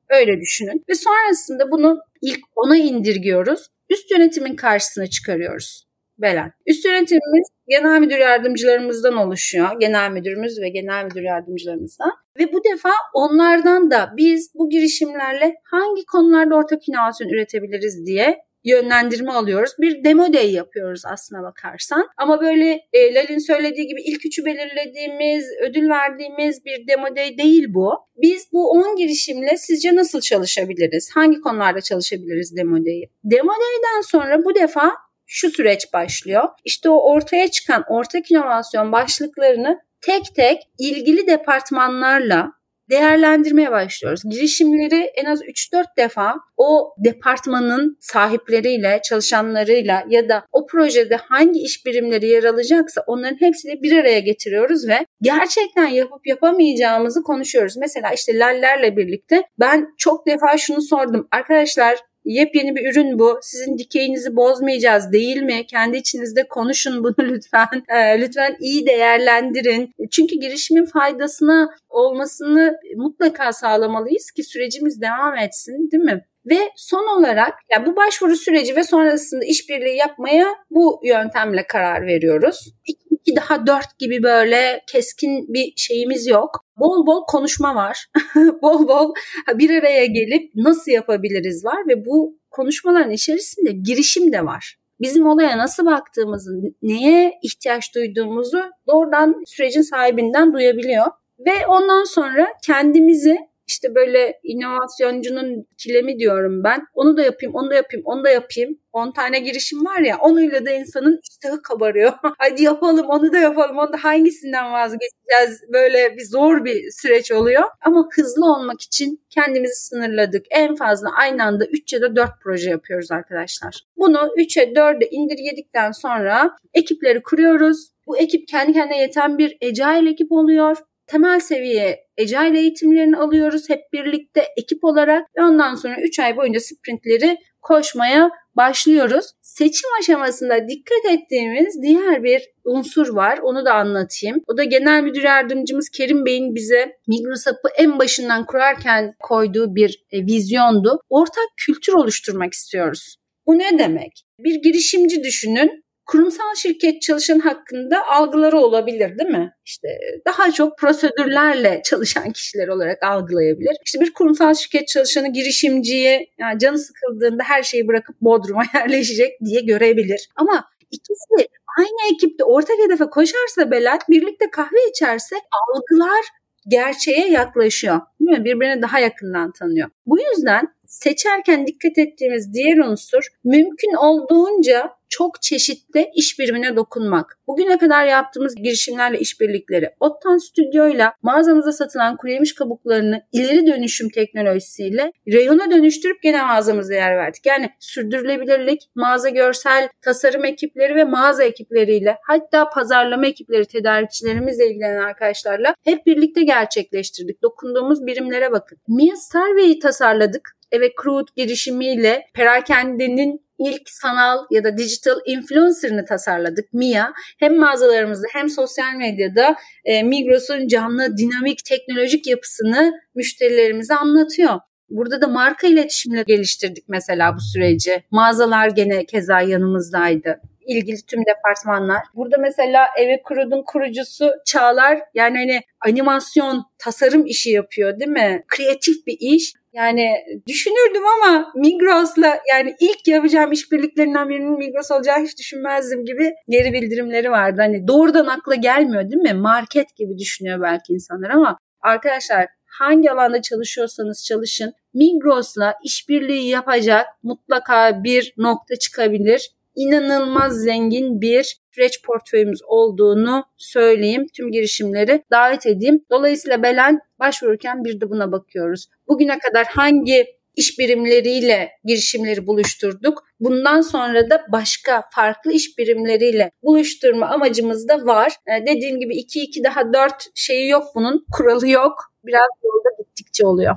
Öyle düşünün. Ve sonrasında bunu ilk ona indirgiyoruz. Üst yönetimin karşısına çıkarıyoruz. Belen. Üst yönetimimiz genel müdür yardımcılarımızdan oluşuyor. Genel müdürümüz ve genel müdür yardımcılarımızdan. Ve bu defa onlardan da biz bu girişimlerle hangi konularda ortak inovasyon üretebiliriz diye yönlendirme alıyoruz. Bir demo day yapıyoruz aslına bakarsan. Ama böyle e, Lalin söylediği gibi ilk üçü belirlediğimiz, ödül verdiğimiz bir demo day değil bu. Biz bu 10 girişimle sizce nasıl çalışabiliriz? Hangi konularda çalışabiliriz demo day'i? Demo day'den sonra bu defa şu süreç başlıyor. İşte o ortaya çıkan ortak inovasyon başlıklarını tek tek ilgili departmanlarla değerlendirmeye başlıyoruz. Girişimleri en az 3-4 defa o departmanın sahipleriyle, çalışanlarıyla ya da o projede hangi iş birimleri yer alacaksa onların hepsini bir araya getiriyoruz ve gerçekten yapıp yapamayacağımızı konuşuyoruz. Mesela işte lallerle birlikte ben çok defa şunu sordum. Arkadaşlar Yepyeni bir ürün bu. Sizin dikeyinizi bozmayacağız değil mi? Kendi içinizde konuşun bunu lütfen. E, lütfen iyi değerlendirin. Çünkü girişimin faydasına olmasını mutlaka sağlamalıyız ki sürecimiz devam etsin değil mi? Ve son olarak yani bu başvuru süreci ve sonrasında işbirliği yapmaya bu yöntemle karar veriyoruz. 2 daha 4 gibi böyle keskin bir şeyimiz yok. Bol bol konuşma var. bol bol bir araya gelip nasıl yapabiliriz var ve bu konuşmaların içerisinde girişim de var. Bizim olaya nasıl baktığımızı, neye ihtiyaç duyduğumuzu doğrudan sürecin sahibinden duyabiliyor. Ve ondan sonra kendimizi işte böyle inovasyoncu'nun kilemi diyorum ben. Onu da yapayım, onu da yapayım, onu da yapayım. 10 tane girişim var ya onuyla da insanın iştahı kabarıyor. Hadi yapalım onu da yapalım onu da hangisinden vazgeçeceğiz böyle bir zor bir süreç oluyor. Ama hızlı olmak için kendimizi sınırladık. En fazla aynı anda 3 ya da 4 proje yapıyoruz arkadaşlar. Bunu 3'e 4'e indirgedikten sonra ekipleri kuruyoruz. Bu ekip kendi kendine yeten bir agile ekip oluyor temel seviye Agile eğitimlerini alıyoruz hep birlikte ekip olarak ve ondan sonra 3 ay boyunca sprintleri koşmaya başlıyoruz. Seçim aşamasında dikkat ettiğimiz diğer bir unsur var. Onu da anlatayım. O da genel müdür yardımcımız Kerim Bey'in bize Migrosap'ı en başından kurarken koyduğu bir e, vizyondu. Ortak kültür oluşturmak istiyoruz. Bu ne demek? Bir girişimci düşünün kurumsal şirket çalışan hakkında algıları olabilir değil mi? İşte daha çok prosedürlerle çalışan kişiler olarak algılayabilir. İşte bir kurumsal şirket çalışanı girişimciyi yani canı sıkıldığında her şeyi bırakıp Bodrum'a yerleşecek diye görebilir. Ama ikisi aynı ekipte ortak hedefe koşarsa Belat birlikte kahve içerse algılar gerçeğe yaklaşıyor. Değil mi? Birbirine daha yakından tanıyor. Bu yüzden seçerken dikkat ettiğimiz diğer unsur mümkün olduğunca çok çeşitli iş birimine dokunmak. Bugüne kadar yaptığımız girişimlerle işbirlikleri, Ottan Stüdyo'yla mağazamıza satılan kuru yemiş kabuklarını ileri dönüşüm teknolojisiyle reyona dönüştürüp gene mağazamıza yer verdik. Yani sürdürülebilirlik, mağaza görsel tasarım ekipleri ve mağaza ekipleriyle hatta pazarlama ekipleri tedarikçilerimizle ilgilenen arkadaşlarla hep birlikte gerçekleştirdik. Dokunduğumuz birimlere bakın. Mia Survey'i tasarladık. Evet Crude girişimiyle perakendenin ilk sanal ya da digital influencer'ını tasarladık Mia. Hem mağazalarımızda hem sosyal medyada e, Migros'un canlı, dinamik, teknolojik yapısını müşterilerimize anlatıyor. Burada da marka iletişimle geliştirdik mesela bu süreci. Mağazalar gene keza yanımızdaydı ilgili tüm departmanlar. Burada mesela Eve Kurud'un kurucusu Çağlar yani hani animasyon, tasarım işi yapıyor değil mi? Kreatif bir iş. Yani düşünürdüm ama Migros'la yani ilk yapacağım işbirliklerinden birinin Migros olacağı hiç düşünmezdim gibi geri bildirimleri vardı. Hani doğrudan akla gelmiyor değil mi? Market gibi düşünüyor belki insanlar ama arkadaşlar hangi alanda çalışıyorsanız çalışın Migros'la işbirliği yapacak mutlaka bir nokta çıkabilir inanılmaz zengin bir süreç portföyümüz olduğunu söyleyeyim. Tüm girişimleri davet edeyim. Dolayısıyla Belen başvururken bir de buna bakıyoruz. Bugüne kadar hangi iş birimleriyle girişimleri buluşturduk. Bundan sonra da başka farklı iş birimleriyle buluşturma amacımız da var. Ee, dediğim gibi 2-2 daha 4 şeyi yok bunun, kuralı yok. Biraz yolda gittikçe oluyor.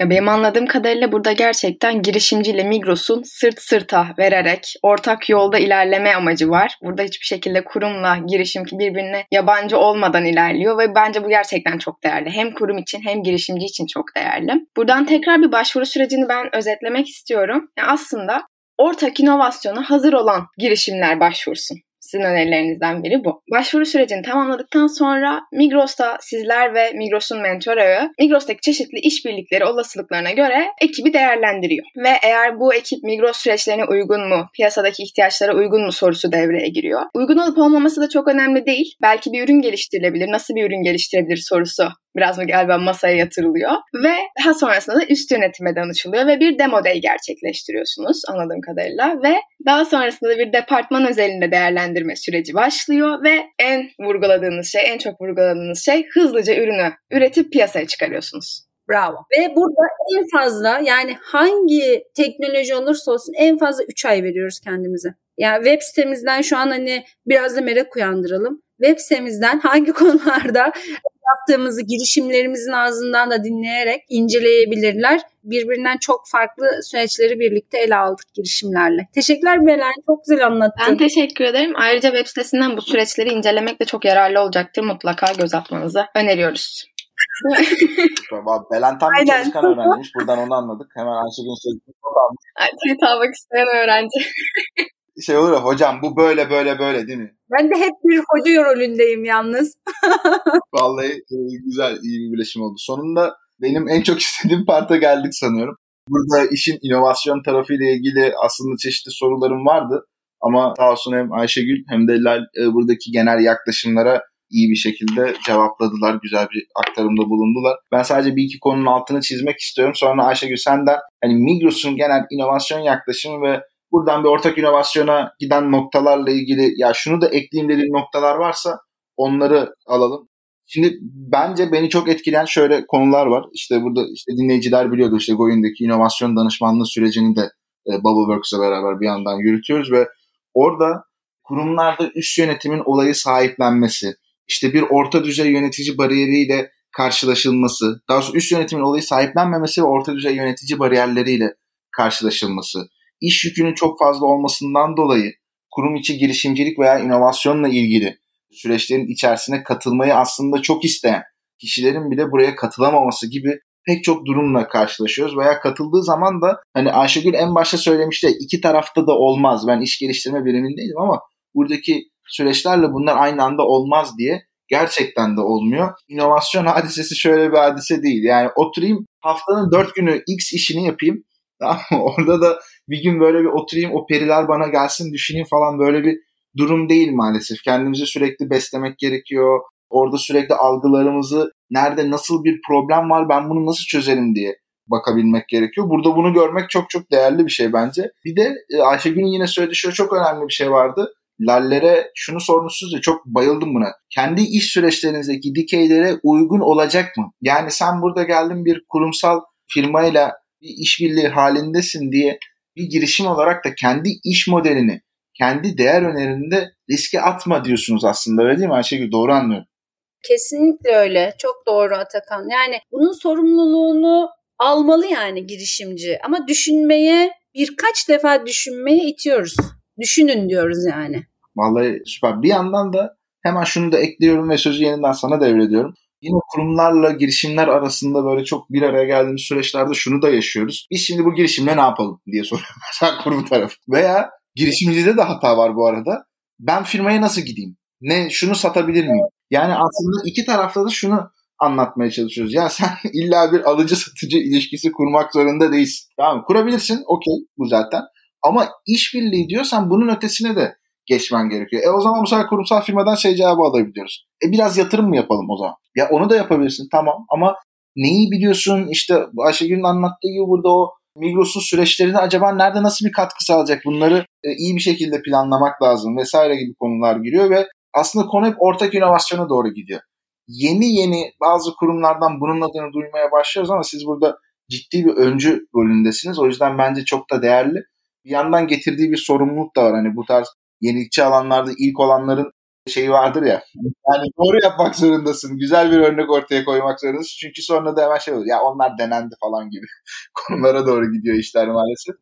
Ya benim anladığım kadarıyla burada gerçekten girişimciyle Migros'un sırt sırta vererek ortak yolda ilerleme amacı var. Burada hiçbir şekilde kurumla girişim birbirine yabancı olmadan ilerliyor ve bence bu gerçekten çok değerli. Hem kurum için hem girişimci için çok değerli. Buradan tekrar bir başvuru sürecini ben özetlemek istiyorum. Yani aslında ortak inovasyona hazır olan girişimler başvursun. Sizin önerilerinizden biri bu. Başvuru sürecini tamamladıktan sonra Migros'ta sizler ve Migros'un mentoru Migros'taki çeşitli işbirlikleri olasılıklarına göre ekibi değerlendiriyor. Ve eğer bu ekip Migros süreçlerine uygun mu, piyasadaki ihtiyaçlara uygun mu sorusu devreye giriyor. Uygun olup olmaması da çok önemli değil. Belki bir ürün geliştirilebilir, nasıl bir ürün geliştirebilir sorusu biraz mı galiba masaya yatırılıyor ve daha sonrasında da üst yönetime danışılıyor ve bir demo day gerçekleştiriyorsunuz anladığım kadarıyla ve daha sonrasında da bir departman özelinde değerlendirme süreci başlıyor ve en vurguladığınız şey, en çok vurguladığınız şey hızlıca ürünü üretip piyasaya çıkarıyorsunuz. Bravo. Ve burada en fazla yani hangi teknoloji olursa olsun en fazla 3 ay veriyoruz kendimize. Yani web sitemizden şu an hani biraz da merak uyandıralım. Web sitemizden hangi konularda yaptığımızı girişimlerimizin ağzından da dinleyerek inceleyebilirler. Birbirinden çok farklı süreçleri birlikte ele aldık girişimlerle. Teşekkürler Belen. Çok güzel anlattın. Ben teşekkür ederim. Ayrıca web sitesinden bu süreçleri incelemek de çok yararlı olacaktır. Mutlaka göz atmanızı öneriyoruz. Belen tam bir çalışkan öğrenciymiş. Buradan onu anladık. Hemen Ayşegül'ün söylediğini almış. Tweet almak isteyen öğrenci. Şey olur ya hocam bu böyle böyle böyle değil mi? Ben de hep bir hoca rolündeyim yalnız. Vallahi e, güzel iyi bir birleşim oldu. Sonunda benim en çok istediğim parta geldik sanıyorum. Burada işin inovasyon tarafıyla ilgili aslında çeşitli sorularım vardı. Ama sağ olsun hem Ayşegül hem de Lal e, buradaki genel yaklaşımlara iyi bir şekilde cevapladılar. Güzel bir aktarımda bulundular. Ben sadece bir iki konunun altını çizmek istiyorum. Sonra Ayşegül senden hani Migros'un genel inovasyon yaklaşımı ve buradan bir ortak inovasyona giden noktalarla ilgili ya şunu da ekleyeyim dediğin noktalar varsa onları alalım. Şimdi bence beni çok etkileyen şöyle konular var. İşte burada işte dinleyiciler biliyordu işte Goyun'daki inovasyon danışmanlığı sürecini de e, Bubbleworks'la beraber bir yandan yürütüyoruz ve orada kurumlarda üst yönetimin olayı sahiplenmesi, işte bir orta düzey yönetici bariyeriyle karşılaşılması, daha sonra üst yönetimin olayı sahiplenmemesi ve orta düzey yönetici bariyerleriyle karşılaşılması, iş yükünün çok fazla olmasından dolayı kurum içi girişimcilik veya inovasyonla ilgili süreçlerin içerisine katılmayı aslında çok isteyen kişilerin bile buraya katılamaması gibi pek çok durumla karşılaşıyoruz veya katıldığı zaman da hani Ayşegül en başta söylemişti iki tarafta da olmaz. Ben iş geliştirme birimindeydim ama buradaki süreçlerle bunlar aynı anda olmaz diye gerçekten de olmuyor. İnovasyon hadisesi şöyle bir hadise değil. Yani oturayım haftanın dört günü X işini yapayım. Orada da bir gün böyle bir oturayım o periler bana gelsin düşüneyim falan böyle bir durum değil maalesef. Kendimizi sürekli beslemek gerekiyor. Orada sürekli algılarımızı nerede nasıl bir problem var ben bunu nasıl çözerim diye bakabilmek gerekiyor. Burada bunu görmek çok çok değerli bir şey bence. Bir de e, Ayşegül'ün yine söylediği şöyle çok önemli bir şey vardı. Lallere şunu sormuşsunuz ya çok bayıldım buna. Kendi iş süreçlerinizdeki dikeylere uygun olacak mı? Yani sen burada geldin bir kurumsal firmayla bir işbirliği halindesin diye bir girişim olarak da kendi iş modelini, kendi değer önerinde riske atma diyorsunuz aslında öyle değil mi Ayşegül? Doğru anlıyorum. Kesinlikle öyle. Çok doğru Atakan. Yani bunun sorumluluğunu almalı yani girişimci. Ama düşünmeye birkaç defa düşünmeye itiyoruz. Düşünün diyoruz yani. Vallahi süper. Bir yandan da hemen şunu da ekliyorum ve sözü yeniden sana devrediyorum. Yine kurumlarla girişimler arasında böyle çok bir araya geldiğimiz süreçlerde şunu da yaşıyoruz. Biz şimdi bu girişimle ne yapalım diye soruyor mesela kurum tarafı. Veya girişimcide de hata var bu arada. Ben firmaya nasıl gideyim? Ne şunu satabilir miyim? Yani aslında iki tarafta da şunu anlatmaya çalışıyoruz. Ya sen illa bir alıcı satıcı ilişkisi kurmak zorunda değilsin. Tamam kurabilirsin okey bu zaten. Ama işbirliği diyorsan bunun ötesine de geçmen gerekiyor. E o zaman bu sefer kurumsal firmadan şey cevabı alabiliyoruz. E biraz yatırım mı yapalım o zaman? Ya onu da yapabilirsin tamam ama neyi biliyorsun işte Ayşegül'ün anlattığı gibi burada o Migros'un süreçlerine acaba nerede nasıl bir katkı sağlayacak bunları e, iyi bir şekilde planlamak lazım vesaire gibi konular giriyor ve aslında konu hep ortak inovasyona doğru gidiyor. Yeni yeni bazı kurumlardan bunun adını duymaya başlıyoruz ama siz burada ciddi bir öncü rolündesiniz. O yüzden bence çok da değerli. Bir yandan getirdiği bir sorumluluk da var. Hani bu tarz yenilikçi alanlarda ilk olanların şeyi vardır ya. Yani doğru yapmak zorundasın. Güzel bir örnek ortaya koymak zorundasın. Çünkü sonra da hemen şey olur. Ya onlar denendi falan gibi konulara doğru gidiyor işler maalesef.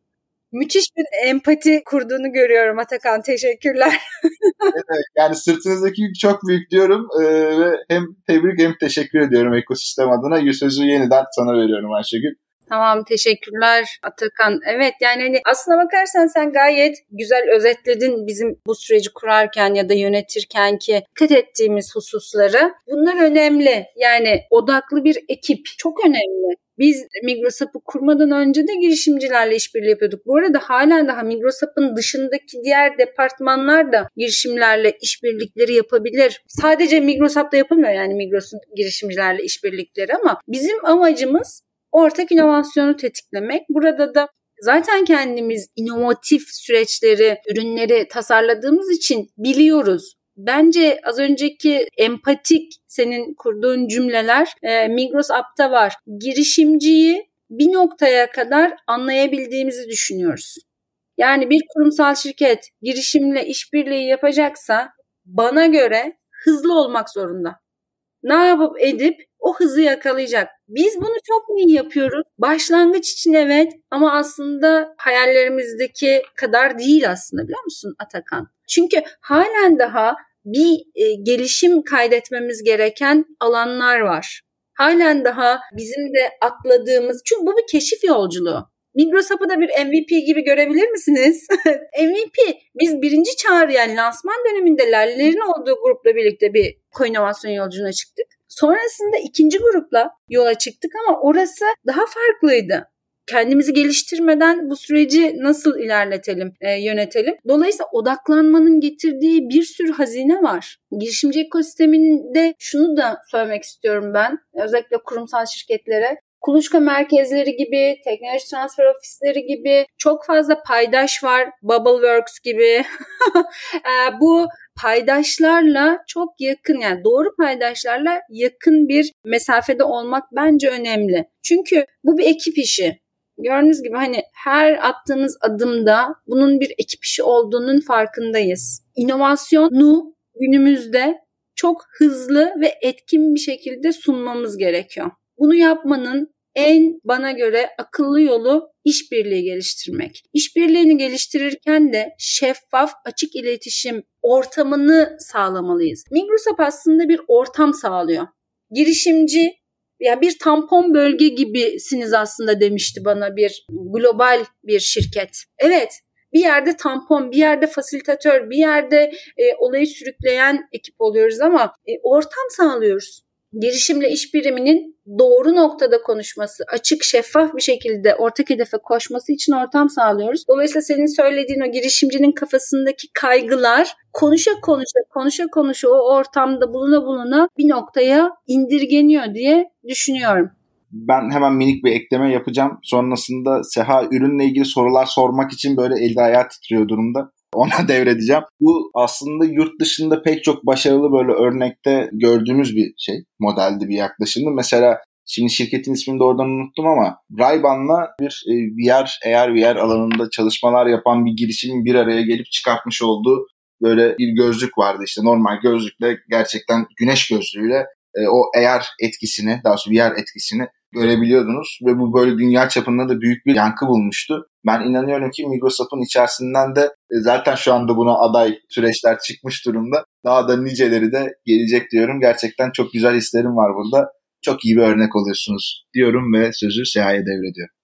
Müthiş bir empati kurduğunu görüyorum Atakan. Teşekkürler. evet, yani sırtınızdaki yük çok büyük diyorum ee, ve hem tebrik hem teşekkür ediyorum ekosistem adına. Sözü yeniden sana veriyorum Ayşegül. Tamam teşekkürler Atakan. Evet yani hani aslına bakarsan sen gayet güzel özetledin bizim bu süreci kurarken ya da yönetirken ki dikkat ettiğimiz hususları. Bunlar önemli. Yani odaklı bir ekip çok önemli. Biz Migrosap'ı kurmadan önce de girişimcilerle işbirliği yapıyorduk. Bu arada halen daha Migrosap'ın dışındaki diğer departmanlar da girişimlerle işbirlikleri yapabilir. Sadece Migrosap'ta yapılmıyor yani Migros'un girişimcilerle işbirlikleri ama bizim amacımız ortak inovasyonu tetiklemek. Burada da zaten kendimiz inovatif süreçleri, ürünleri tasarladığımız için biliyoruz. Bence az önceki empatik senin kurduğun cümleler e, Migros App'ta var. Girişimciyi bir noktaya kadar anlayabildiğimizi düşünüyoruz. Yani bir kurumsal şirket girişimle işbirliği yapacaksa bana göre hızlı olmak zorunda. Ne yapıp edip o hızı yakalayacak. Biz bunu çok iyi yapıyoruz. Başlangıç için evet ama aslında hayallerimizdeki kadar değil aslında biliyor musun Atakan? Çünkü halen daha bir e, gelişim kaydetmemiz gereken alanlar var. Halen daha bizim de atladığımız, çünkü bu bir keşif yolculuğu. Migros Hub'ı da bir MVP gibi görebilir misiniz? MVP, biz birinci çağrı yani lansman döneminde Lallerin olduğu grupla birlikte bir koinovasyon yolculuğuna çıktık. Sonrasında ikinci grupla yola çıktık ama orası daha farklıydı kendimizi geliştirmeden bu süreci nasıl ilerletelim, e, yönetelim? Dolayısıyla odaklanmanın getirdiği bir sürü hazine var. Girişimci ekosisteminde şunu da söylemek istiyorum ben. Özellikle kurumsal şirketlere kuluçka merkezleri gibi, teknoloji transfer ofisleri gibi çok fazla paydaş var. Bubbleworks gibi. E, bu paydaşlarla çok yakın yani doğru paydaşlarla yakın bir mesafede olmak bence önemli. Çünkü bu bir ekip işi. Gördüğünüz gibi hani her attığımız adımda bunun bir ekip işi olduğunun farkındayız. İnovasyonu günümüzde çok hızlı ve etkin bir şekilde sunmamız gerekiyor. Bunu yapmanın en bana göre akıllı yolu işbirliği geliştirmek. İşbirliğini geliştirirken de şeffaf, açık iletişim ortamını sağlamalıyız. Microsoft aslında bir ortam sağlıyor. Girişimci ya bir tampon bölge gibisiniz aslında demişti bana bir global bir şirket. Evet bir yerde tampon, bir yerde fasilitatör, bir yerde e, olayı sürükleyen ekip oluyoruz ama e, ortam sağlıyoruz girişimle iş biriminin doğru noktada konuşması, açık, şeffaf bir şekilde ortak hedefe koşması için ortam sağlıyoruz. Dolayısıyla senin söylediğin o girişimcinin kafasındaki kaygılar konuşa konuşa, konuşa konuşa o ortamda buluna buluna bir noktaya indirgeniyor diye düşünüyorum. Ben hemen minik bir ekleme yapacağım. Sonrasında Seha ürünle ilgili sorular sormak için böyle elde ayağı titriyor durumda ona devredeceğim. Bu aslında yurt dışında pek çok başarılı böyle örnekte gördüğümüz bir şey, modeldi bir yaklaşımdı. Mesela Şimdi şirketin ismini de oradan unuttum ama Ray-Ban'la bir e, VR, AR VR alanında çalışmalar yapan bir girişimin bir araya gelip çıkartmış olduğu böyle bir gözlük vardı işte normal gözlükle gerçekten güneş gözlüğüyle e, o AR etkisini daha doğrusu VR etkisini görebiliyordunuz ve bu böyle dünya çapında da büyük bir yankı bulmuştu. Ben inanıyorum ki Microsoft'un içerisinden de e, zaten şu anda buna aday süreçler çıkmış durumda. Daha da niceleri de gelecek diyorum. Gerçekten çok güzel hislerim var burada. Çok iyi bir örnek oluyorsunuz diyorum ve sözü Seha'ya devrediyorum.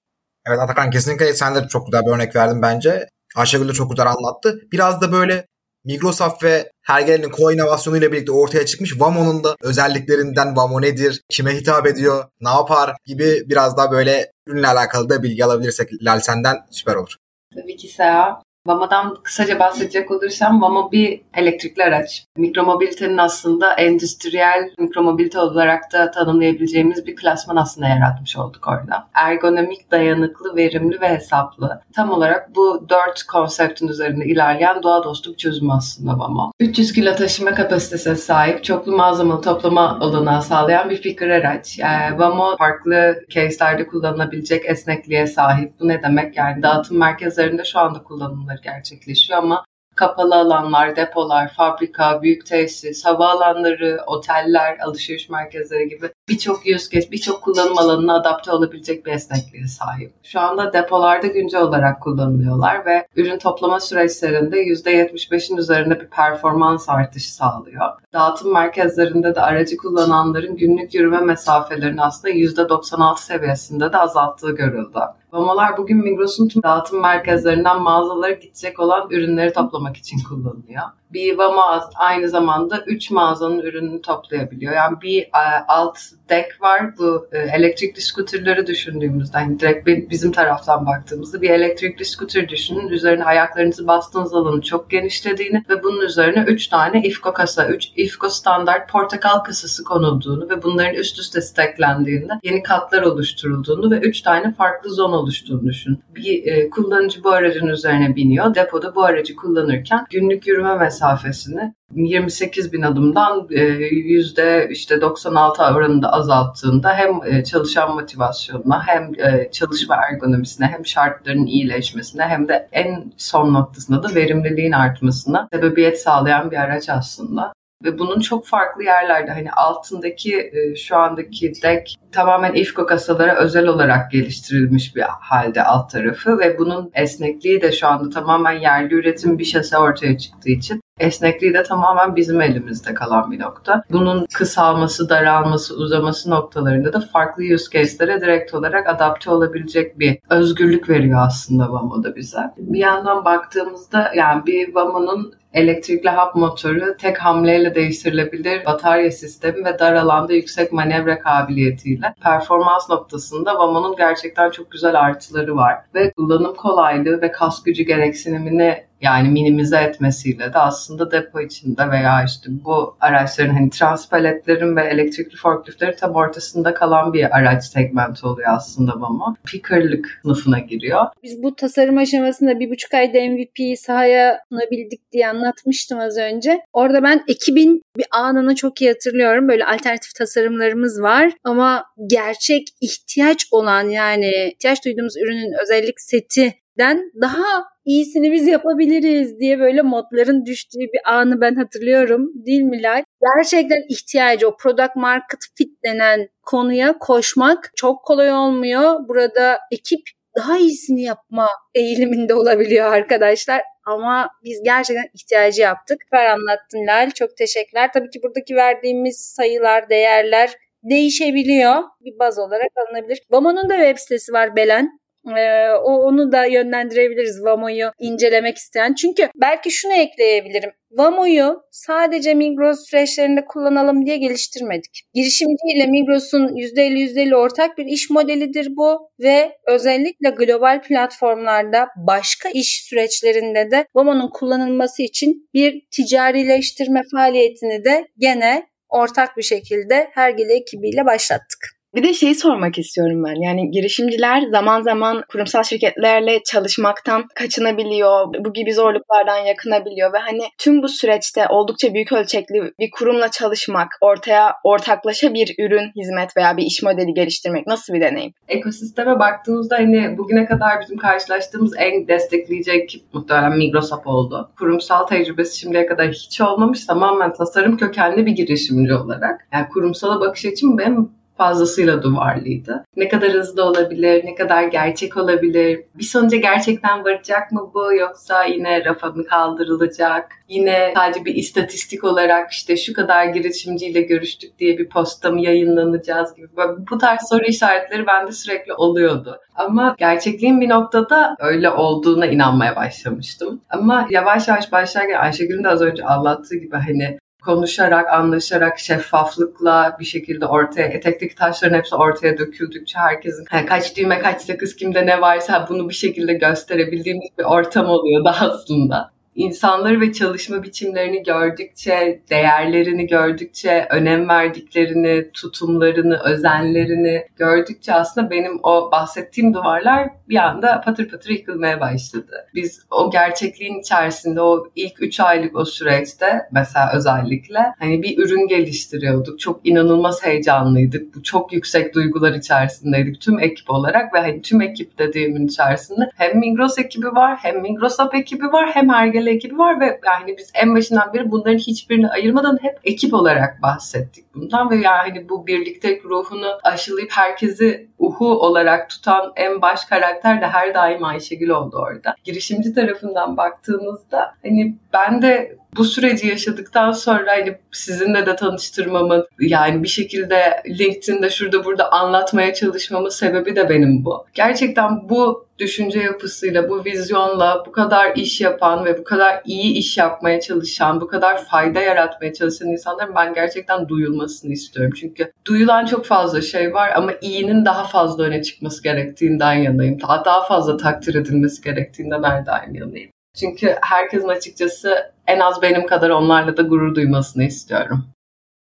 Evet Atakan kesinlikle sen de çok güzel bir örnek verdin bence. Ayşegül de çok güzel anlattı. Biraz da böyle Microsoft ve Hergel'in co-inovasyonuyla birlikte ortaya çıkmış Vamo'nun da özelliklerinden Vamo nedir, kime hitap ediyor, ne yapar gibi biraz daha böyle ürünle alakalı da bilgi alabilirsek Lal senden süper olur. Tabii ki Seha. Vama'dan kısaca bahsedecek olursam Vama bir elektrikli araç. Mikromobilitenin aslında endüstriyel mikromobilite olarak da tanımlayabileceğimiz bir klasman aslında yaratmış olduk orada. Ergonomik, dayanıklı, verimli ve hesaplı. Tam olarak bu dört konseptin üzerinde ilerleyen doğa dostu bir çözüm aslında Vama. 300 kilo taşıma kapasitesine sahip, çoklu malzemeli toplama olanağı sağlayan bir fikir araç. Yani Vamo farklı case'lerde kullanılabilecek esnekliğe sahip. Bu ne demek? Yani dağıtım merkezlerinde şu anda kullanılır çalışmaları gerçekleşiyor ama kapalı alanlar, depolar, fabrika, büyük tesis, havaalanları, oteller, alışveriş merkezleri gibi birçok use case, birçok kullanım alanına adapte olabilecek bir esnekliğe sahip. Şu anda depolarda güncel olarak kullanılıyorlar ve ürün toplama süreçlerinde %75'in üzerinde bir performans artışı sağlıyor. Dağıtım merkezlerinde de aracı kullananların günlük yürüme mesafelerini aslında %96 seviyesinde de azalttığı görüldü. Mamalar bugün Migros'un tüm dağıtım merkezlerinden mağazalara gidecek olan ürünleri toplamak için kullanılıyor. Bir Vama aynı zamanda 3 mağazanın ürününü toplayabiliyor. Yani bir e, alt deck var. Bu e, elektrikli skuterleri düşündüğümüzde hani direkt bizim taraftan baktığımızda bir elektrikli skuter düşünün. Üzerine ayaklarınızı bastığınız alanı çok genişlediğini ve bunun üzerine 3 tane IFCO kasa, 3 IFCO standart portakal kasası konulduğunu ve bunların üst üste stacklendiğinde yeni katlar oluşturulduğunu ve 3 tane farklı zon oluştuğunu düşün. Bir e, kullanıcı bu aracın üzerine biniyor. Depoda bu aracı kullanırken günlük yürüme mesafesini 28 bin adımdan e, yüzde işte 96 oranında azalttığında hem e, çalışan motivasyonuna hem e, çalışma ergonomisine hem şartların iyileşmesine hem de en son noktasında da verimliliğin artmasına sebebiyet sağlayan bir araç aslında. Ve bunun çok farklı yerlerde hani altındaki şu andaki deck tamamen IFCO kasalara özel olarak geliştirilmiş bir halde alt tarafı ve bunun esnekliği de şu anda tamamen yerli üretim bir şase ortaya çıktığı için Esnekliği de tamamen bizim elimizde kalan bir nokta. Bunun kısalması, daralması, uzaması noktalarında da farklı use case'lere direkt olarak adapte olabilecek bir özgürlük veriyor aslında Vamo'da bize. Bir yandan baktığımızda yani bir Vamo'nun elektrikli hap motoru tek hamleyle değiştirilebilir batarya sistemi ve dar alanda yüksek manevra kabiliyetiyle performans noktasında Vamo'nun gerçekten çok güzel artıları var ve kullanım kolaylığı ve kas gücü gereksinimini yani minimize etmesiyle de aslında depo içinde veya işte bu araçların hani transpaletlerin ve elektrikli forkliftleri tam ortasında kalan bir araç segmenti oluyor aslında Vamo. Picker'lık sınıfına giriyor. Biz bu tasarım aşamasında bir buçuk ayda MVP'yi sahaya sunabildik diye anlatmıştım az önce. Orada ben ekibin bir anını çok iyi hatırlıyorum. Böyle alternatif tasarımlarımız var ama gerçek ihtiyaç olan yani ihtiyaç duyduğumuz ürünün özellik seti den daha iyisini biz yapabiliriz diye böyle modların düştüğü bir anı ben hatırlıyorum. Değil mi Lay? Gerçekten ihtiyacı o product market fit denen konuya koşmak çok kolay olmuyor. Burada ekip daha iyisini yapma eğiliminde olabiliyor arkadaşlar. Ama biz gerçekten ihtiyacı yaptık. Süper anlattın Lal. Çok teşekkürler. Tabii ki buradaki verdiğimiz sayılar, değerler değişebiliyor. Bir baz olarak alınabilir. Bamo'nun da web sitesi var Belen. Ee, o onu da yönlendirebiliriz Vamo'yu incelemek isteyen. Çünkü belki şunu ekleyebilirim. Vamo'yu sadece Migros süreçlerinde kullanalım diye geliştirmedik. Girişimci ile Migros'un %50 %50 ortak bir iş modelidir bu ve özellikle global platformlarda başka iş süreçlerinde de Vamo'nun kullanılması için bir ticarileştirme faaliyetini de gene ortak bir şekilde Hergele ekibiyle başlattık. Bir de şeyi sormak istiyorum ben. Yani girişimciler zaman zaman kurumsal şirketlerle çalışmaktan kaçınabiliyor. Bu gibi zorluklardan yakınabiliyor ve hani tüm bu süreçte oldukça büyük ölçekli bir kurumla çalışmak, ortaya ortaklaşa bir ürün, hizmet veya bir iş modeli geliştirmek nasıl bir deneyim? Ekosisteme baktığımızda hani bugüne kadar bizim karşılaştığımız en destekleyici ekip muhtemelen Migrosap oldu. Kurumsal tecrübesi şimdiye kadar hiç olmamış. Tamamen tasarım kökenli bir girişimci olarak. Yani kurumsala bakış açım benim fazlasıyla duvarlıydı. Ne kadar hızlı olabilir, ne kadar gerçek olabilir, bir sonuca gerçekten varacak mı bu yoksa yine rafa mı kaldırılacak, yine sadece bir istatistik olarak işte şu kadar girişimciyle görüştük diye bir posta mı yayınlanacağız gibi bu tarz soru işaretleri bende sürekli oluyordu. Ama gerçekliğin bir noktada öyle olduğuna inanmaya başlamıştım. Ama yavaş yavaş başlarken Ayşegül'ün de az önce anlattığı gibi hani konuşarak, anlaşarak, şeffaflıkla bir şekilde ortaya, etekteki taşların hepsi ortaya döküldükçe herkesin kaç düğme, kaç sakız kimde ne varsa bunu bir şekilde gösterebildiğimiz bir ortam oluyor da aslında insanları ve çalışma biçimlerini gördükçe, değerlerini gördükçe, önem verdiklerini, tutumlarını, özenlerini gördükçe aslında benim o bahsettiğim duvarlar bir anda patır patır yıkılmaya başladı. Biz o gerçekliğin içerisinde o ilk 3 aylık o süreçte mesela özellikle hani bir ürün geliştiriyorduk. Çok inanılmaz heyecanlıydık. Bu çok yüksek duygular içerisindeydik tüm ekip olarak ve hani tüm ekip dediğimin içerisinde hem Migros ekibi var, hem Migros App ekibi var, hem Hergele temel ekibi var ve yani biz en başından beri bunların hiçbirini ayırmadan hep ekip olarak bahsettik bundan ve yani bu birliktelik ruhunu aşılayıp herkesi uhu olarak tutan en baş karakter de her daim Ayşegül oldu orada. Girişimci tarafından baktığımızda hani ben de bu süreci yaşadıktan sonra hani sizinle de tanıştırmamın yani bir şekilde LinkedIn'de şurada burada anlatmaya çalışmamın sebebi de benim bu. Gerçekten bu düşünce yapısıyla, bu vizyonla bu kadar iş yapan ve bu kadar iyi iş yapmaya çalışan, bu kadar fayda yaratmaya çalışan insanların ben gerçekten duyulmasını istiyorum. Çünkü duyulan çok fazla şey var ama iyinin daha fazla öne çıkması gerektiğinden yanayım. Daha, daha fazla takdir edilmesi gerektiğinden her daim yanayım. Çünkü herkesin açıkçası en az benim kadar onlarla da gurur duymasını istiyorum.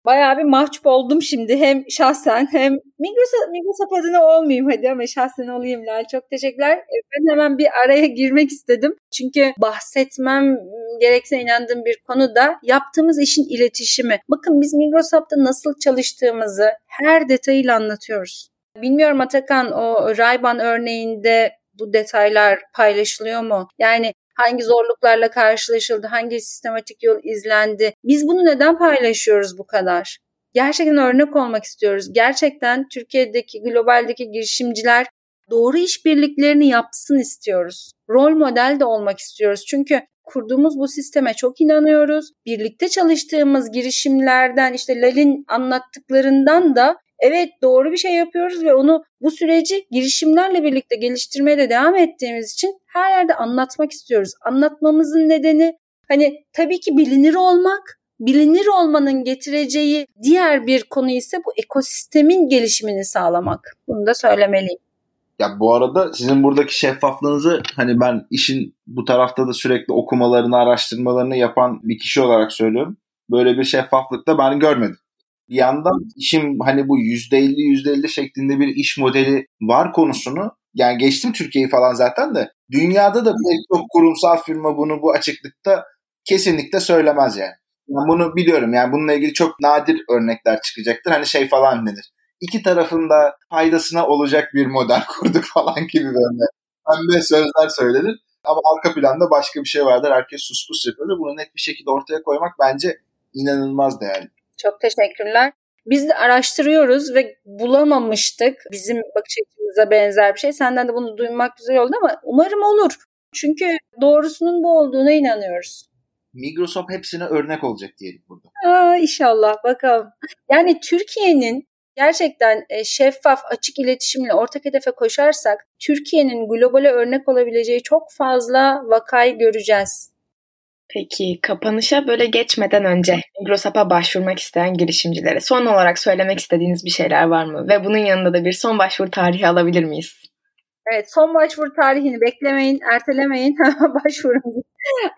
Bayağı bir mahcup oldum şimdi hem şahsen hem Migros, Migros adına olmayayım hadi ama şahsen olayım Lal. Çok teşekkürler. E, ben hemen bir araya girmek istedim. Çünkü bahsetmem gerekse inandığım bir konu da yaptığımız işin iletişimi. Bakın biz Migros Hub'da nasıl çalıştığımızı her detayıyla anlatıyoruz. Bilmiyorum Atakan o Rayban örneğinde bu detaylar paylaşılıyor mu? Yani hangi zorluklarla karşılaşıldı, hangi sistematik yol izlendi. Biz bunu neden paylaşıyoruz bu kadar? Gerçekten örnek olmak istiyoruz. Gerçekten Türkiye'deki, globaldeki girişimciler doğru işbirliklerini yapsın istiyoruz. Rol model de olmak istiyoruz. Çünkü kurduğumuz bu sisteme çok inanıyoruz. Birlikte çalıştığımız girişimlerden işte Lal'in anlattıklarından da evet doğru bir şey yapıyoruz ve onu bu süreci girişimlerle birlikte geliştirmeye de devam ettiğimiz için her yerde anlatmak istiyoruz. Anlatmamızın nedeni hani tabii ki bilinir olmak, bilinir olmanın getireceği diğer bir konu ise bu ekosistemin gelişimini sağlamak. Bunu da söylemeliyim. Ya bu arada sizin buradaki şeffaflığınızı hani ben işin bu tarafta da sürekli okumalarını, araştırmalarını yapan bir kişi olarak söylüyorum. Böyle bir şeffaflık da ben görmedim. Bir yandan işim hani bu %50 %50 şeklinde bir iş modeli var konusunu yani geçtim Türkiye'yi falan zaten de dünyada da pek çok kurumsal firma bunu bu açıklıkta kesinlikle söylemez yani. Ben bunu biliyorum yani bununla ilgili çok nadir örnekler çıkacaktır. Hani şey falan denir. İki tarafında faydasına olacak bir model kurduk falan gibi böyle pembe sözler söylenir. Ama arka planda başka bir şey vardır. Herkes sus pus yapıyor. Bunu net bir şekilde ortaya koymak bence inanılmaz değerli. Çok teşekkürler. Biz de araştırıyoruz ve bulamamıştık bizim bakış açımıza benzer bir şey. Senden de bunu duymak güzel oldu ama umarım olur. Çünkü doğrusunun bu olduğuna inanıyoruz. Microsoft hepsine örnek olacak diyelim burada. Aa, inşallah bakalım. Yani Türkiye'nin gerçekten e, şeffaf, açık iletişimle ortak hedefe koşarsak Türkiye'nin globale örnek olabileceği çok fazla vakayı göreceğiz. Peki kapanışa böyle geçmeden önce Migrosap'a başvurmak isteyen girişimcilere son olarak söylemek istediğiniz bir şeyler var mı? Ve bunun yanında da bir son başvuru tarihi alabilir miyiz? Evet son başvuru tarihini beklemeyin, ertelemeyin. Başvurun.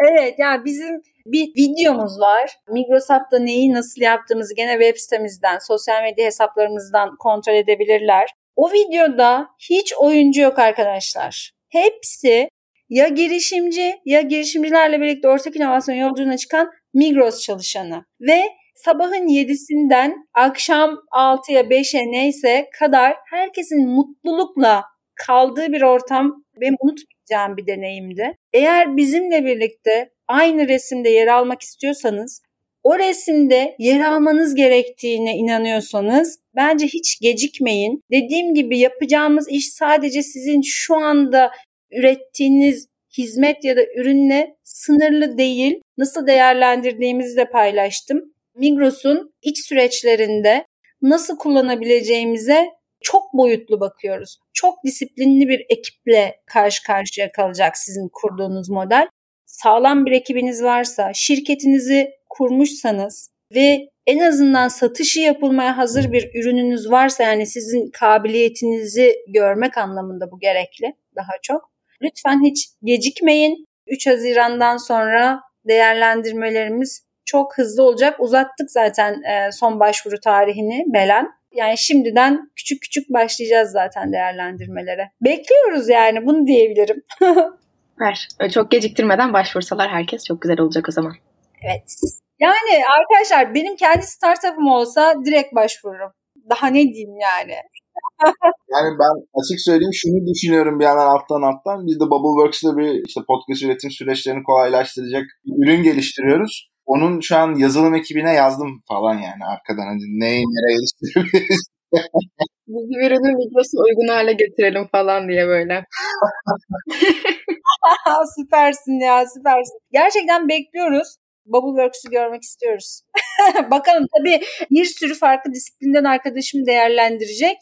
evet yani bizim bir videomuz var. Migrosap'ta neyi nasıl yaptığımızı gene web sitemizden, sosyal medya hesaplarımızdan kontrol edebilirler. O videoda hiç oyuncu yok arkadaşlar. Hepsi ya girişimci ya girişimcilerle birlikte ortak inovasyon yolculuğuna çıkan Migros çalışanı. Ve sabahın 7'sinden akşam 6'ya 5'e neyse kadar herkesin mutlulukla kaldığı bir ortam benim unutmayacağım bir deneyimdi. Eğer bizimle birlikte aynı resimde yer almak istiyorsanız o resimde yer almanız gerektiğine inanıyorsanız bence hiç gecikmeyin. Dediğim gibi yapacağımız iş sadece sizin şu anda ürettiğiniz hizmet ya da ürünle sınırlı değil. Nasıl değerlendirdiğimizi de paylaştım. Migros'un iç süreçlerinde nasıl kullanabileceğimize çok boyutlu bakıyoruz. Çok disiplinli bir ekiple karşı karşıya kalacak sizin kurduğunuz model. Sağlam bir ekibiniz varsa, şirketinizi kurmuşsanız ve en azından satışı yapılmaya hazır bir ürününüz varsa yani sizin kabiliyetinizi görmek anlamında bu gerekli daha çok. Lütfen hiç gecikmeyin. 3 Haziran'dan sonra değerlendirmelerimiz çok hızlı olacak. Uzattık zaten e, son başvuru tarihini Belen. Yani şimdiden küçük küçük başlayacağız zaten değerlendirmelere. Bekliyoruz yani bunu diyebilirim. Ver. Çok geciktirmeden başvursalar herkes çok güzel olacak o zaman. Evet. Yani arkadaşlar benim kendi startup'ım olsa direkt başvururum. Daha ne diyeyim yani. Yani ben açık söyleyeyim şunu düşünüyorum bir yandan alttan alttan. Biz de Bubbleworks'ta bir işte podcast üretim süreçlerini kolaylaştıracak bir ürün geliştiriyoruz. Onun şu an yazılım ekibine yazdım falan yani arkadan. Hani neyi nereye geliştirebiliriz Biz ürünü Migros'a uygun hale getirelim falan diye böyle. süpersin ya süpersin. Gerçekten bekliyoruz. Bubbleworks'ü görmek istiyoruz. Bakalım tabii bir sürü farklı disiplinden arkadaşım değerlendirecek.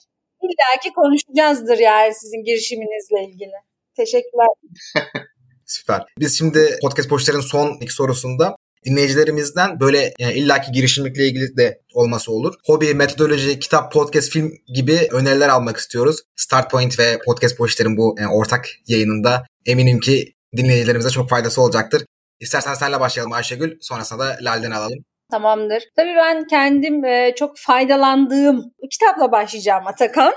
İlla ki konuşacağızdır yani sizin girişiminizle ilgili. Teşekkürler. Süper. Biz şimdi Podcast Poşter'in son iki sorusunda dinleyicilerimizden böyle yani illaki girişimcilikle ilgili de olması olur. Hobi, metodoloji, kitap, podcast, film gibi öneriler almak istiyoruz. Start Point ve Podcast Poşter'in bu yani ortak yayınında eminim ki dinleyicilerimize çok faydası olacaktır. İstersen senle başlayalım Ayşegül. Sonrasında da Lal'den alalım. Tamamdır. Tabii ben kendim e, çok faydalandığım kitapla başlayacağım Atakan.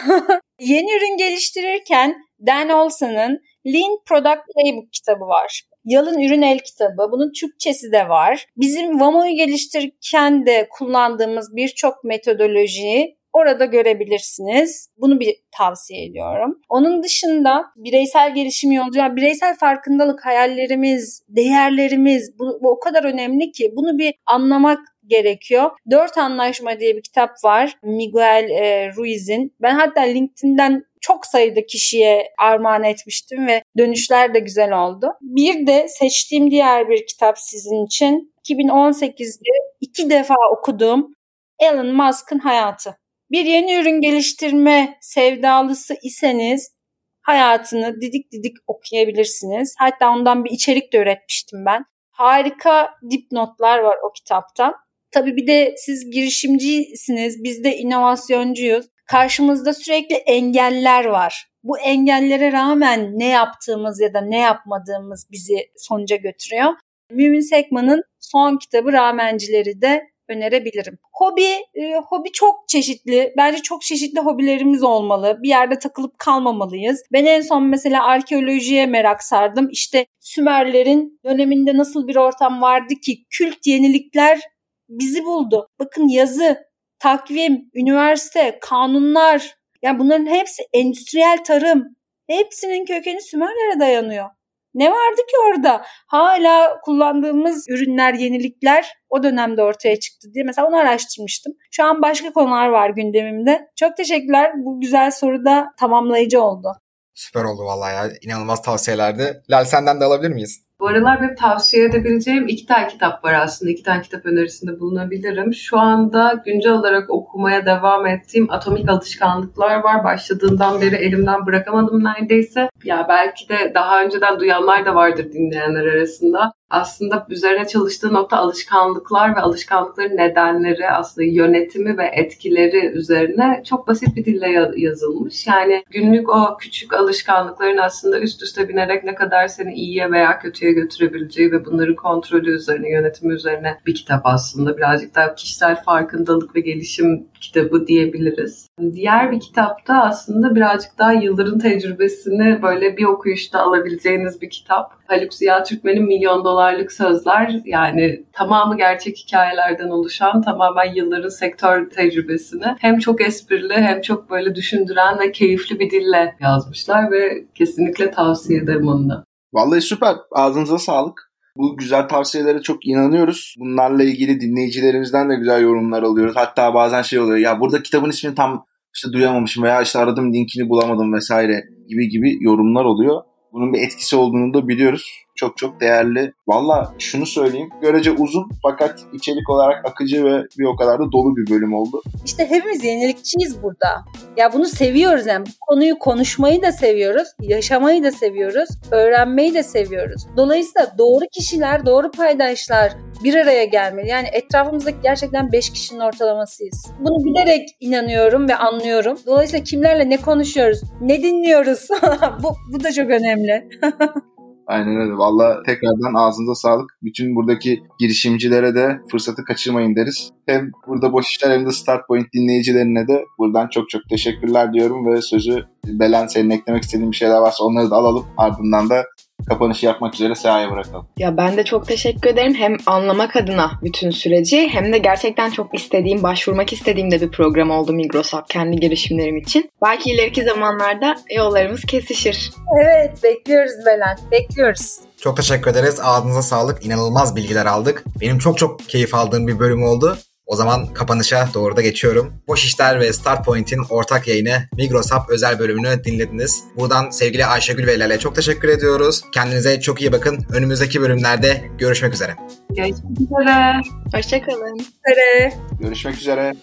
Yeni ürün geliştirirken Dan Olson'ın Lean Product Playbook kitabı var. Yalın Ürün El kitabı. Bunun Türkçesi de var. Bizim Vamo'yu geliştirirken de kullandığımız birçok metodolojiyi orada görebilirsiniz. Bunu bir tavsiye ediyorum. Onun dışında bireysel gelişim yolcu, yani bireysel farkındalık, hayallerimiz, değerlerimiz bu, bu o kadar önemli ki bunu bir anlamak gerekiyor. Dört Anlaşma diye bir kitap var. Miguel e, Ruiz'in. Ben hatta LinkedIn'den çok sayıda kişiye armağan etmiştim ve dönüşler de güzel oldu. Bir de seçtiğim diğer bir kitap sizin için 2018'de iki defa okuduğum Elon Musk'ın hayatı. Bir yeni ürün geliştirme sevdalısı iseniz hayatını didik didik okuyabilirsiniz. Hatta ondan bir içerik de üretmiştim ben. Harika dipnotlar var o kitapta. Tabii bir de siz girişimcisiniz, biz de inovasyоncuyuz. Karşımızda sürekli engeller var. Bu engellere rağmen ne yaptığımız ya da ne yapmadığımız bizi sonuca götürüyor. Mümin Sekman'ın son kitabı Ramencileri de önerebilirim. Hobi, e, hobi çok çeşitli. Bence çok çeşitli hobilerimiz olmalı. Bir yerde takılıp kalmamalıyız. Ben en son mesela arkeolojiye merak sardım. İşte Sümerlerin döneminde nasıl bir ortam vardı ki kült yenilikler bizi buldu. Bakın yazı, takvim, üniversite, kanunlar. Yani bunların hepsi endüstriyel tarım. Hepsinin kökeni Sümerlere dayanıyor. Ne vardı ki orada? Hala kullandığımız ürünler, yenilikler o dönemde ortaya çıktı diye. Mesela onu araştırmıştım. Şu an başka konular var gündemimde. Çok teşekkürler. Bu güzel soru da tamamlayıcı oldu. Süper oldu vallahi ya. İnanılmaz tavsiyelerdi. Lal senden de alabilir miyiz? Bu aralar benim tavsiye edebileceğim iki tane kitap var aslında. İki tane kitap önerisinde bulunabilirim. Şu anda güncel olarak okumaya devam ettiğim Atomik Alışkanlıklar var. Başladığından beri elimden bırakamadım neredeyse. Ya belki de daha önceden duyanlar da vardır dinleyenler arasında aslında üzerine çalıştığı nokta alışkanlıklar ve alışkanlıkların nedenleri, aslında yönetimi ve etkileri üzerine çok basit bir dille yazılmış. Yani günlük o küçük alışkanlıkların aslında üst üste binerek ne kadar seni iyiye veya kötüye götürebileceği ve bunların kontrolü üzerine, yönetimi üzerine bir kitap aslında. Birazcık daha kişisel farkındalık ve gelişim kitabı diyebiliriz. Diğer bir kitapta aslında birazcık daha yılların tecrübesini böyle bir okuyuşta alabileceğiniz bir kitap. Haluk Ziya Türkmen'in Milyon Dolarlık Sözler yani tamamı gerçek hikayelerden oluşan tamamen yılların sektör tecrübesini hem çok esprili hem çok böyle düşündüren ve keyifli bir dille yazmışlar ve kesinlikle tavsiye ederim onu da. Vallahi süper. Ağzınıza sağlık. Bu güzel tavsiyelere çok inanıyoruz. Bunlarla ilgili dinleyicilerimizden de güzel yorumlar alıyoruz. Hatta bazen şey oluyor ya burada kitabın ismini tam işte duyamamışım veya işte aradım linkini bulamadım vesaire gibi gibi yorumlar oluyor. Bunun bir etkisi olduğunu da biliyoruz. Çok çok değerli. Valla şunu söyleyeyim. Görece uzun fakat içerik olarak akıcı ve bir o kadar da dolu bir bölüm oldu. İşte hepimiz yenilikçiyiz burada. Ya bunu seviyoruz yani. Bu konuyu konuşmayı da seviyoruz. Yaşamayı da seviyoruz. Öğrenmeyi de seviyoruz. Dolayısıyla doğru kişiler, doğru paydaşlar bir araya gelmeli. Yani etrafımızdaki gerçekten 5 kişinin ortalamasıyız. Bunu bilerek inanıyorum ve anlıyorum. Dolayısıyla kimlerle ne konuşuyoruz, ne dinliyoruz bu, bu da çok önemli. Aynen öyle. Valla tekrardan ağzınıza sağlık. Bütün buradaki girişimcilere de fırsatı kaçırmayın deriz. Hem burada boş işler hem de Start Point dinleyicilerine de buradan çok çok teşekkürler diyorum ve sözü Belen senin eklemek istediğin bir şeyler varsa onları da alalım. Ardından da kapanışı yapmak üzere Seha'ya bırakalım. Ya ben de çok teşekkür ederim. Hem anlamak adına bütün süreci hem de gerçekten çok istediğim, başvurmak istediğim de bir program oldu Migros'a kendi girişimlerim için. Belki ileriki zamanlarda yollarımız kesişir. Evet bekliyoruz Belen. Bekliyoruz. Çok teşekkür ederiz. Ağzınıza sağlık. İnanılmaz bilgiler aldık. Benim çok çok keyif aldığım bir bölüm oldu. O zaman kapanışa doğru da geçiyorum. Boş İşler ve Start Point'in ortak yayını Migros Hub özel bölümünü dinlediniz. Buradan sevgili Ayşegül ve Lale çok teşekkür ediyoruz. Kendinize çok iyi bakın. Önümüzdeki bölümlerde görüşmek üzere. Görüşmek üzere. Hoşçakalın. Tere. Görüşmek üzere.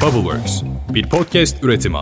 Bubbleworks bir podcast üretimi.